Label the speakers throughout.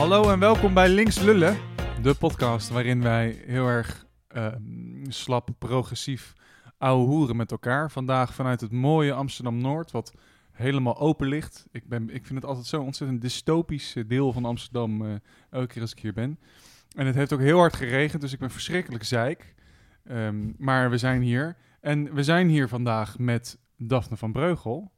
Speaker 1: Hallo en welkom bij Links Lullen, de podcast waarin wij heel erg ehm, slap, progressief ouwe hoeren met elkaar. Vandaag vanuit het mooie Amsterdam-Noord, wat helemaal open ligt. Ik, ben, ik vind het altijd zo'n ontzettend dystopisch eh, deel van Amsterdam, eh, elke keer als ik hier ben. En het heeft ook heel hard geregend, dus ik ben verschrikkelijk zeik. Ehm, maar we zijn hier. En we zijn hier vandaag met Daphne van Breugel.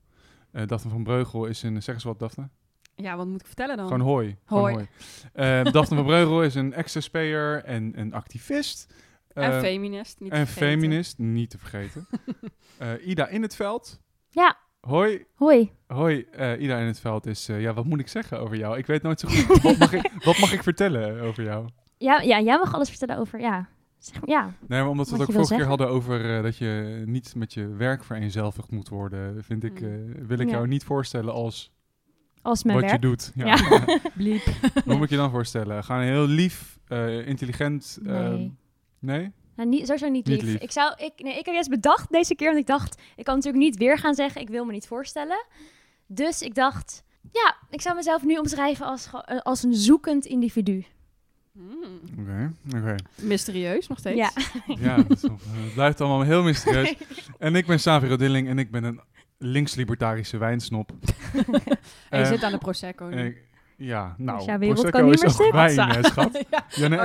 Speaker 1: Eh Daphne van Breugel is een, zeg eens wat Daphne?
Speaker 2: Ja, wat moet ik vertellen dan?
Speaker 1: Gewoon hoi.
Speaker 2: Hoi.
Speaker 1: Hoi. Eh, Daphne van Breugel is een ex-SP'er en een activist.
Speaker 2: en
Speaker 1: Eh,
Speaker 2: feminist, niet
Speaker 1: en
Speaker 2: vergeten.
Speaker 1: feminist, niet te vergeten. Eh, Ida in het veld.
Speaker 3: Ja,
Speaker 1: Hoi,
Speaker 3: hoi.
Speaker 1: hoi. eh, Ida in het veld is, eh, ja, wat moet ik zeggen over jou? Ik weet nooit zo goed, wat mag ik, wat mag ik vertellen over jou?
Speaker 3: Ja, ja, jij mag alles vertellen over, ja. Zeg maar, ja.
Speaker 1: Nee, maar omdat we het ook vorige keer hadden over dat je niet met je werk vereenzelvigd moet worden, vind ik,
Speaker 2: Hmm.
Speaker 1: eh, wil ik
Speaker 3: Ja.
Speaker 1: jou niet voorstellen als
Speaker 3: Als mijn
Speaker 1: wat
Speaker 3: werk.
Speaker 1: je doet. Ja.
Speaker 3: Ja.
Speaker 2: Bliep.
Speaker 1: Hoe moet je dan voorstellen? Gaan heel lief, eh, intelligent. ehm,
Speaker 3: Nee.
Speaker 1: nee?
Speaker 3: Nou, niet, sowieso niet
Speaker 1: Niet
Speaker 3: lief.
Speaker 1: lief.
Speaker 3: Ik, zou, ik, nee, ik heb juist bedacht deze keer, want ik dacht, ik kan natuurlijk niet weer gaan zeggen, ik wil me niet voorstellen. Dus ik dacht, ja, ik zou mezelf nu omschrijven als, eh, als een zoekend individu.
Speaker 2: Hmm.
Speaker 1: Oké, oké.
Speaker 2: Mysterieus nog steeds.
Speaker 3: Ja.
Speaker 1: Ja, dat is wel- eh, het blijft allemaal heel mysterieus. En ik ben Saviro Dilling en ik ben een links-libertarische wijnsnop.
Speaker 2: En je
Speaker 1: Eh,
Speaker 2: zit aan de Prosecco nu.
Speaker 1: En ik- ja, nou,
Speaker 3: jouw wereld
Speaker 1: Prosecco
Speaker 3: kan niet
Speaker 1: is
Speaker 3: meer
Speaker 1: wijn, hè, schat.
Speaker 2: ja,
Speaker 1: Ja, nee,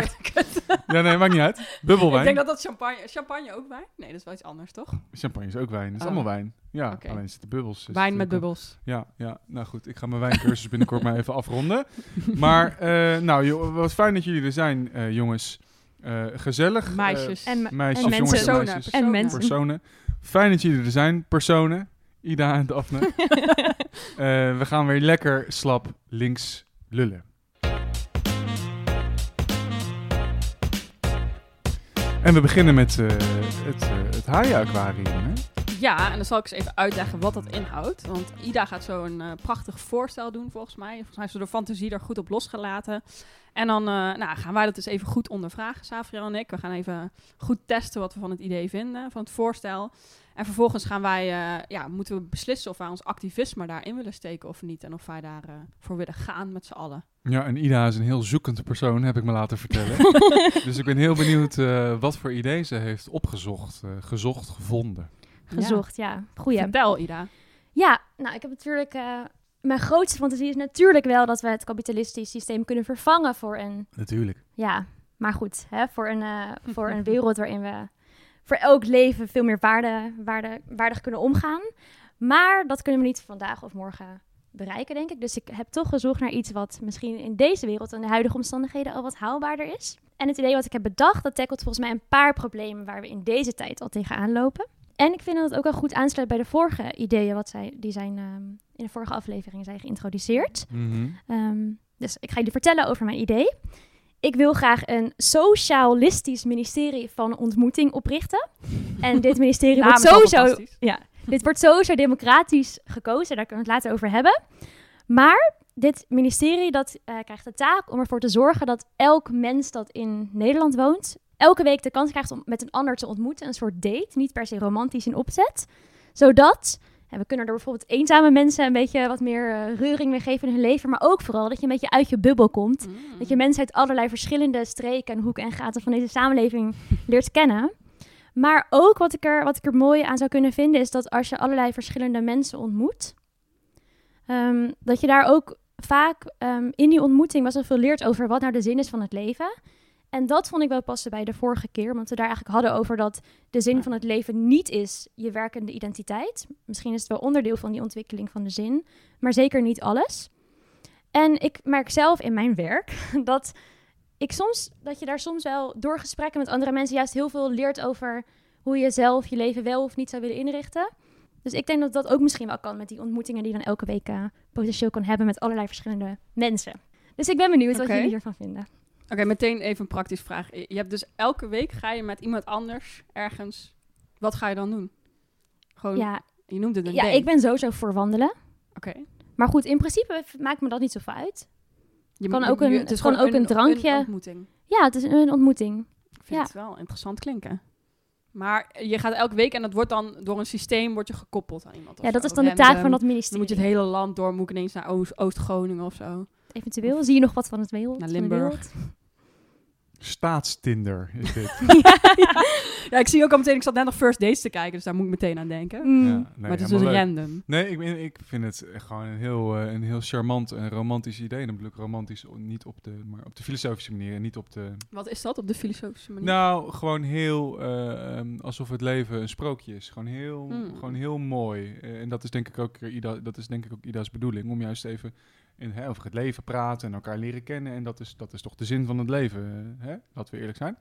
Speaker 1: ja, nee, maakt niet uit.
Speaker 2: Ik
Speaker 1: Bubbelwijn.
Speaker 2: denk dat dat champagne... Champagne ook wijn? Nee, dat is wel iets anders, toch?
Speaker 1: Champagne is ook wijn. Het is
Speaker 2: Oh.
Speaker 1: allemaal wijn. Ja,
Speaker 2: Oké.
Speaker 1: alleen zitten bubbels.
Speaker 2: Wijn met bubbels.
Speaker 1: Ja, ja, nou goed. Ik ga mijn wijncursus binnenkort maar even afronden. Maar, eh, nou, joh, wat fijn dat jullie er zijn, eh, jongens. Eh, gezellig.
Speaker 2: Meisjes.
Speaker 3: En, me-
Speaker 1: meisjes,
Speaker 3: en
Speaker 1: jongens
Speaker 3: mensen.
Speaker 1: en
Speaker 2: Personen.
Speaker 1: meisjes.
Speaker 3: En mensen.
Speaker 1: personen. Fijn dat jullie er zijn, personen. Ida en Daphne. Eh, we gaan weer lekker slap links lullen. En we beginnen met eh, het, eh het haaien-aquarium.
Speaker 2: Ja, en dan zal ik eens even uitleggen wat dat inhoudt. Want Ida gaat zo een eh, prachtig voorstel doen, volgens mij. Volgens mij heeft ze de fantasie er goed op losgelaten. En dan nou, gaan wij dat eens even goed ondervragen, Savriel en ik. We gaan even goed testen wat we van het idee vinden, van het voorstel. En vervolgens gaan wij, eh, ja, moeten we beslissen of wij ons activisme daarin willen steken of niet. En of wij daarvoor voor willen gaan met z'n allen.
Speaker 1: Ja, en Ida is een heel zoekend persoon, heb ik me laten vertellen. dus ik ben heel benieuwd eh, wat voor idee ze heeft opgezocht, eh, gezocht, gevonden.
Speaker 3: Gezocht, ja. Goeie.
Speaker 2: Vertel, Ida.
Speaker 3: Ja, nou, ik heb natuurlijk... eh, mijn grootste fantasie is natuurlijk wel dat we het kapitalistisch systeem kunnen vervangen voor een
Speaker 1: Natuurlijk.
Speaker 3: Ja, maar goed, hè, voor, een, eh, voor een wereld waarin we voor elk leven veel meer waarde, waarde, waardig kunnen omgaan. Maar dat kunnen we niet vandaag of morgen bereiken, denk ik. Dus ik heb toch gezocht naar iets wat misschien in deze wereld en de huidige omstandigheden al wat haalbaarder is. En het idee wat ik heb bedacht, dat tackelt volgens mij een paar problemen waar we in deze tijd al tegenaan lopen. En ik vind dat het ook wel goed aansluit bij de vorige ideeën wat zij, die zijn ehm, in de vorige aflevering zijn geïntroduceerd.
Speaker 1: Mhm.
Speaker 3: Ehm, dus ik ga jullie vertellen over mijn idee. Ik wil graag een socialistisch ministerie van ontmoeting oprichten. En dit ministerie wordt sowieso, ja, dit wordt sowieso democratisch gekozen. Daar kunnen we het later over hebben. Maar dit ministerie dat, eh, krijgt de taak om ervoor te zorgen dat elk mens dat in Nederland woont... elke week de kans krijgt om met een ander te ontmoeten. Een soort date, niet per se romantisch in opzet. Zodat en we kunnen er bijvoorbeeld eenzame mensen een beetje wat meer eh, reuring mee geven in hun leven. Maar ook vooral dat je een beetje uit je bubbel komt.
Speaker 2: Mm.
Speaker 3: Dat je mensen uit allerlei verschillende streken en hoeken en gaten van deze samenleving leert kennen. Maar ook wat ik, er, wat ik er mooi aan zou kunnen vinden, is dat als je allerlei verschillende mensen ontmoet, ehm, dat je daar ook vaak ehm, in die ontmoeting best wel veel leert over wat nou de zin is van het leven. En dat vond ik wel passen bij de vorige keer, want we daar eigenlijk hadden over dat de zin van het leven niet is je werkende identiteit. Misschien is het wel onderdeel van die ontwikkeling van de zin, maar zeker niet alles. En ik merk zelf in mijn werk dat ik soms dat je daar soms wel door gesprekken met andere mensen juist heel veel leert over hoe je zelf je leven wel of niet zou willen inrichten. Dus ik denk dat dat ook misschien wel kan met die ontmoetingen die je dan elke week eh, potentieel kan hebben met allerlei verschillende mensen. Dus ik ben benieuwd wat jullie hiervan vinden.
Speaker 2: Oké, meteen even een praktische vraag. Je hebt dus elke week ga je met iemand anders ergens. Wat ga je dan doen? Gewoon,
Speaker 3: Ja,
Speaker 2: je noemt het een
Speaker 3: ja
Speaker 2: date.
Speaker 3: ik ben sowieso voor wandelen.
Speaker 2: Oké.
Speaker 3: Maar goed, in principe maakt me dat niet zoveel uit.
Speaker 2: Je
Speaker 3: Kan ook een-
Speaker 2: je-
Speaker 3: het is gewoon ook een drankje.
Speaker 2: Een ontmoeting.
Speaker 3: Ja, het is een ontmoeting.
Speaker 2: Ik vind
Speaker 3: Ja.
Speaker 2: het wel interessant klinken. Maar je gaat elke week en dat wordt dan door een systeem wordt je gekoppeld aan iemand.
Speaker 3: Ja, dat
Speaker 2: zo.
Speaker 3: is dan de taak van dat
Speaker 2: Dan
Speaker 3: ministerie.
Speaker 2: moet je het hele land door, moet ik ineens naar Oost- Oost-Groningen of zo.
Speaker 3: Eventueel. Zie je nog wat van het wereld?
Speaker 2: Naar Limburg.
Speaker 1: Staatstinder is dit.
Speaker 2: Ja, ik zie ook al meteen, ik zat net nog First Dates te kijken, dus daar moet ik meteen aan denken.
Speaker 3: Mm.
Speaker 1: Ja, nee,
Speaker 2: maar het is dus
Speaker 1: leuk.
Speaker 2: random.
Speaker 1: Nee, ik, ik vind het gewoon een heel, eh, een heel charmant en romantisch idee. En dan bedoel ik romantisch niet op de, maar op de filosofische manier en niet op de...
Speaker 2: Wat is dat op de filosofische manier?
Speaker 1: Nou, gewoon heel eh, ehm, alsof het leven een sprookje is. Gewoon heel,
Speaker 2: Hmm.
Speaker 1: gewoon heel mooi. Eh, en dat is denk ik ook Ida, dat is denk ik ook Ida's bedoeling om juist even hè, over het leven praten en elkaar leren kennen. En dat is, dat is toch de zin van het leven, eh, hè? laten we eerlijk zijn.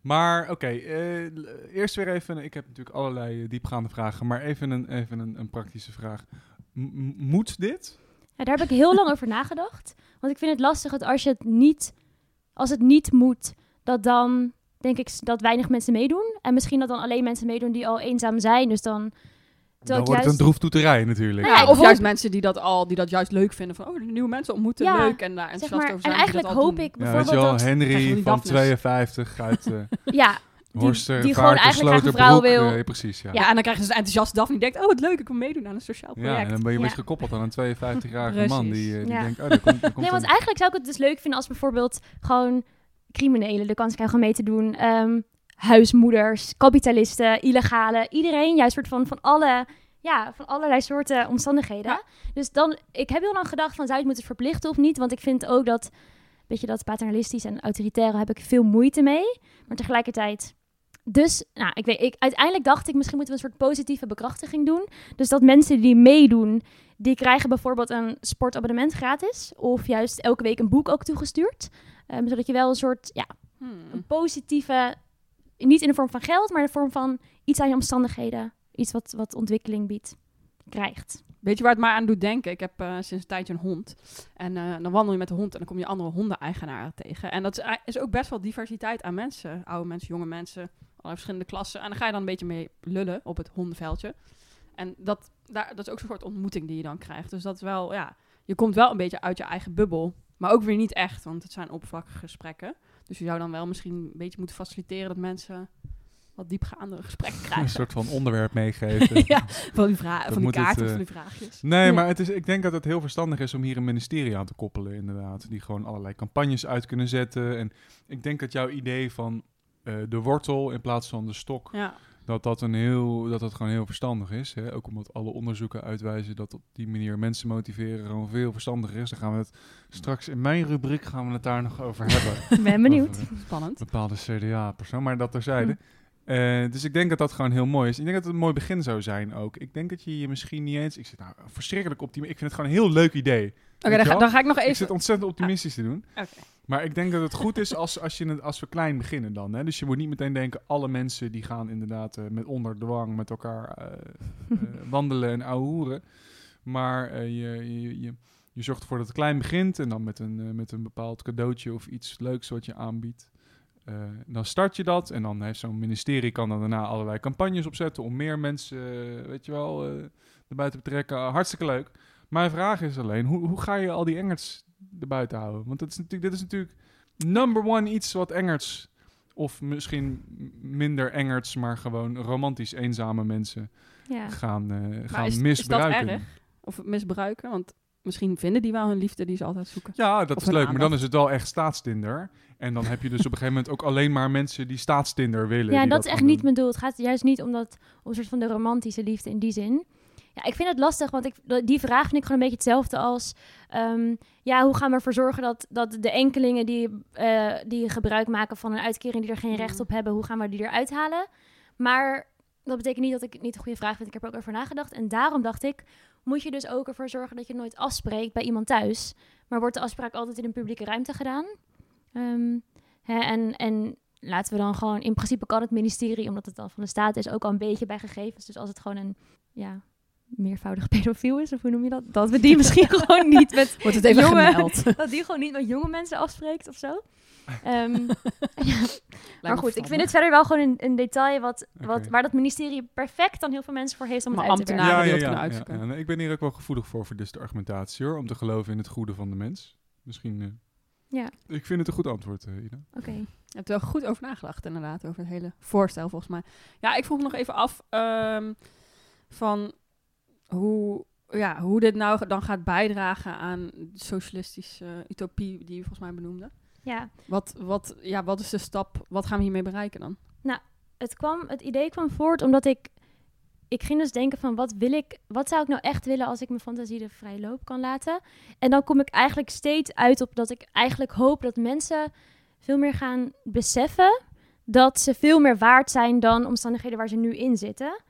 Speaker 1: Maar oké, eh, eerst weer even, ik heb natuurlijk allerlei eh, diepgaande vragen, maar even een, even een, een praktische vraag. Moet dit?
Speaker 3: Ja, daar heb ik heel lang over nagedacht. Want ik vind het lastig dat als je het niet, als het niet moet, dat dan denk ik dat weinig mensen meedoen. En misschien dat dan alleen mensen meedoen die al eenzaam zijn. Dus dan.
Speaker 1: Dan wordt het een droeftoeterij natuurlijk.
Speaker 3: Nou ja,
Speaker 2: Ja, of juist mensen die dat al, die dat juist leuk vinden van, oh, nieuwe mensen ontmoeten,
Speaker 3: Ja,
Speaker 2: leuk en daar
Speaker 3: zeg
Speaker 2: enthousiast
Speaker 3: maar,
Speaker 2: over
Speaker 3: en
Speaker 2: zijn. die
Speaker 3: eigenlijk
Speaker 2: dat
Speaker 3: hoop
Speaker 2: doen.
Speaker 3: ik
Speaker 1: Ja, weet
Speaker 3: bijvoorbeeld
Speaker 1: je wel,
Speaker 3: dat.
Speaker 1: Henry
Speaker 2: van die
Speaker 1: van
Speaker 2: Daphnes.
Speaker 1: 52 uit uh,
Speaker 3: Ja,
Speaker 1: Horster,
Speaker 3: die gewoon eigenlijk graag een vrouw wil.
Speaker 1: Ja, precies, ja.
Speaker 2: Ja, en dan krijg je dus een enthousiaste Daphne die denkt, oh, wat leuk, ik wil meedoen aan een sociaal
Speaker 1: Ja,
Speaker 2: project.
Speaker 1: en dan ben je
Speaker 3: Ja.
Speaker 1: gekoppeld aan een 52-jarige man die, eh, die
Speaker 3: Ja.
Speaker 1: denkt, oh, daar komt, daar komt
Speaker 3: Nee, want
Speaker 1: een-
Speaker 3: eigenlijk zou ik het dus leuk vinden als bijvoorbeeld gewoon criminelen de kans krijgen om mee te doen. Ehm, huismoeders, kapitalisten, illegale, iedereen, juist soort van, van alle, ja, van allerlei soorten omstandigheden.
Speaker 2: Ja.
Speaker 3: Dus dan, ik heb heel lang gedacht van zou je het moeten verplichten of niet? Want ik vind ook dat, weet je, dat paternalistisch en autoritaire heb ik veel moeite mee. Maar tegelijkertijd, dus, nou, ik weet, ik, uiteindelijk dacht ik misschien moeten we een soort positieve bekrachtiging doen. Dus dat mensen die meedoen, die krijgen bijvoorbeeld een sportabonnement gratis. Of juist elke week een boek ook toegestuurd. Ehm, zodat je wel een soort, ja,
Speaker 2: Hmm.
Speaker 3: een positieve, niet in de vorm van geld, maar in de vorm van iets aan je omstandigheden. Iets wat, wat ontwikkeling biedt, krijgt.
Speaker 2: Weet je waar het mij aan doet denken? Ik heb eh, sinds een tijdje een hond. En eh, dan wandel je met de hond en dan kom je andere hondeneigenaren tegen. En dat is, is ook best wel diversiteit aan mensen. Oude mensen, jonge mensen, allerlei verschillende klassen. En dan ga je dan een beetje mee lullen op het hondenveldje. En dat, daar, dat is ook zo'n soort ontmoeting die je dan krijgt. Dus dat is wel, ja, je komt wel een beetje uit je eigen bubbel. Maar ook weer niet echt, want het zijn oppervlakkige gesprekken. Dus je zou dan wel misschien een beetje moeten faciliteren dat mensen wat diepgaandere gesprekken
Speaker 1: een
Speaker 2: krijgen.
Speaker 1: soort van onderwerp meegeven.
Speaker 2: ja, van die, van die
Speaker 1: het,
Speaker 2: kaarten of
Speaker 1: eh,
Speaker 2: van die vraagjes.
Speaker 1: Nee,
Speaker 3: Ja.
Speaker 1: maar het is, ik denk dat het heel verstandig is om hier een ministerie aan te koppelen, inderdaad. Die gewoon allerlei campagnes uit kunnen zetten. En ik denk dat jouw idee van eh, de wortel in plaats van de stok,
Speaker 2: Ja.
Speaker 1: Dat dat, een heel, dat dat gewoon heel verstandig is. Hè? Ook omdat alle onderzoeken uitwijzen dat op die manier mensen motiveren gewoon veel verstandiger is. Dan gaan we het straks in mijn rubriek gaan we het daar nog over hebben.
Speaker 3: Ik ben benieuwd.
Speaker 1: Over
Speaker 2: Spannend.
Speaker 1: bepaalde CDA-persoon, maar dat terzijde. Eh, dus ik denk dat dat gewoon heel mooi is. Ik denk dat het een mooi begin zou zijn ook. Ik denk dat je je misschien niet eens... Ik zit nou verschrikkelijk optimistisch. Ik vind het gewoon een heel leuk idee.
Speaker 2: Oké, dan, ga-
Speaker 1: wel?
Speaker 2: dan ga ik nog
Speaker 1: Ik
Speaker 2: even...
Speaker 1: zit ontzettend optimistisch te doen. Maar ik denk dat het goed is als, als, je als we klein beginnen dan. Hè? Dus je moet niet meteen denken... alle mensen die gaan inderdaad eh, met onder dwang met elkaar eh, eh, wandelen en ouwehoeren. Maar je, je, je, je zorgt ervoor dat het klein begint... en dan met een, met een bepaald cadeautje of iets leuks wat je aanbiedt. Dan start je dat en dan heeft zo'n ministerie kan dan daarna allerlei campagnes opzetten om meer mensen, weet je wel, erbij te betrekken. Hartstikke leuk. Mijn vraag is alleen, hoe, hoe ga je al die Engerts erbuiten houden? Want dat is natuurlijk, dit is natuurlijk number one iets wat Engerts, of misschien minder Engerts, maar gewoon romantisch eenzame mensen
Speaker 3: Ja.
Speaker 1: gaan, eh,
Speaker 2: Maar
Speaker 1: gaan
Speaker 2: is, is
Speaker 1: misbruiken.
Speaker 2: dat erg? Of misbruiken? Want misschien vinden die wel hun liefde die ze altijd zoeken.
Speaker 1: Ja, dat
Speaker 2: Of
Speaker 1: is leuk, maar dan is het wel echt staatstinder. En dan heb je dus op een gegeven moment ook alleen maar mensen die staatstinder willen.
Speaker 3: Ja, dat is echt niet mijn doel. Het gaat juist niet om, dat, om een soort van de romantische liefde in die zin. Ja, ik vind het lastig, want ik, die vraag vind ik gewoon een beetje hetzelfde als... ehm, ja, hoe gaan we ervoor zorgen dat, dat de enkelingen die, eh, die gebruik maken van een uitkering... die er geen recht
Speaker 2: Mm.
Speaker 3: op hebben, hoe gaan we die eruit halen? Maar dat betekent niet dat ik het niet een goede vraag vind. Ik heb er ook over nagedacht. En daarom dacht ik, moet je dus ook ervoor zorgen dat je nooit afspreekt bij iemand thuis. Maar wordt de afspraak altijd in een publieke ruimte gedaan? Ehm, hè, en, en laten we dan gewoon, in principe kan het ministerie, omdat het dan van de staat is, ook al een beetje bij gegevens. Dus als het gewoon een, ja, meervoudig pedofiel is, of hoe noem je dat? Dat we die misschien gewoon niet met
Speaker 2: Wordt het even
Speaker 3: Jongen.
Speaker 2: gemeld.
Speaker 3: dat die gewoon niet met jonge mensen afspreekt of zo. Ehm, ja. Maar goed, ik vind het verder wel gewoon een, een detail wat, wat, waar dat ministerie perfect dan heel veel mensen voor heeft om het uit te werken.
Speaker 1: ja. Nee, Ik ben hier ook wel gevoelig voor, voor dus de argumentatie hoor. Om te geloven in het goede van de mens. Misschien. eh,
Speaker 3: Ja,
Speaker 1: ik vind het een goed antwoord, eh, Ida.
Speaker 3: oké.
Speaker 2: Je hebt er wel goed over nagedacht, inderdaad, over het hele voorstel, volgens mij. Ja, ik vroeg me nog even af ehm, van hoe, ja, hoe dit nou dan gaat bijdragen aan de socialistische utopie die je volgens mij benoemde.
Speaker 3: Ja,
Speaker 2: Wat, wat, ja, wat is de stap? Wat gaan we hiermee bereiken dan?
Speaker 3: het, kwam, het idee kwam voort omdat ik... Ik ging dus denken van, wat wil ik... Wat zou ik nou echt willen als ik mijn fantasie de vrije loop kan laten? En dan kom ik eigenlijk steeds uit op dat ik eigenlijk hoop dat mensen veel meer gaan beseffen... dat ze veel meer waard zijn dan omstandigheden waar ze nu in zitten.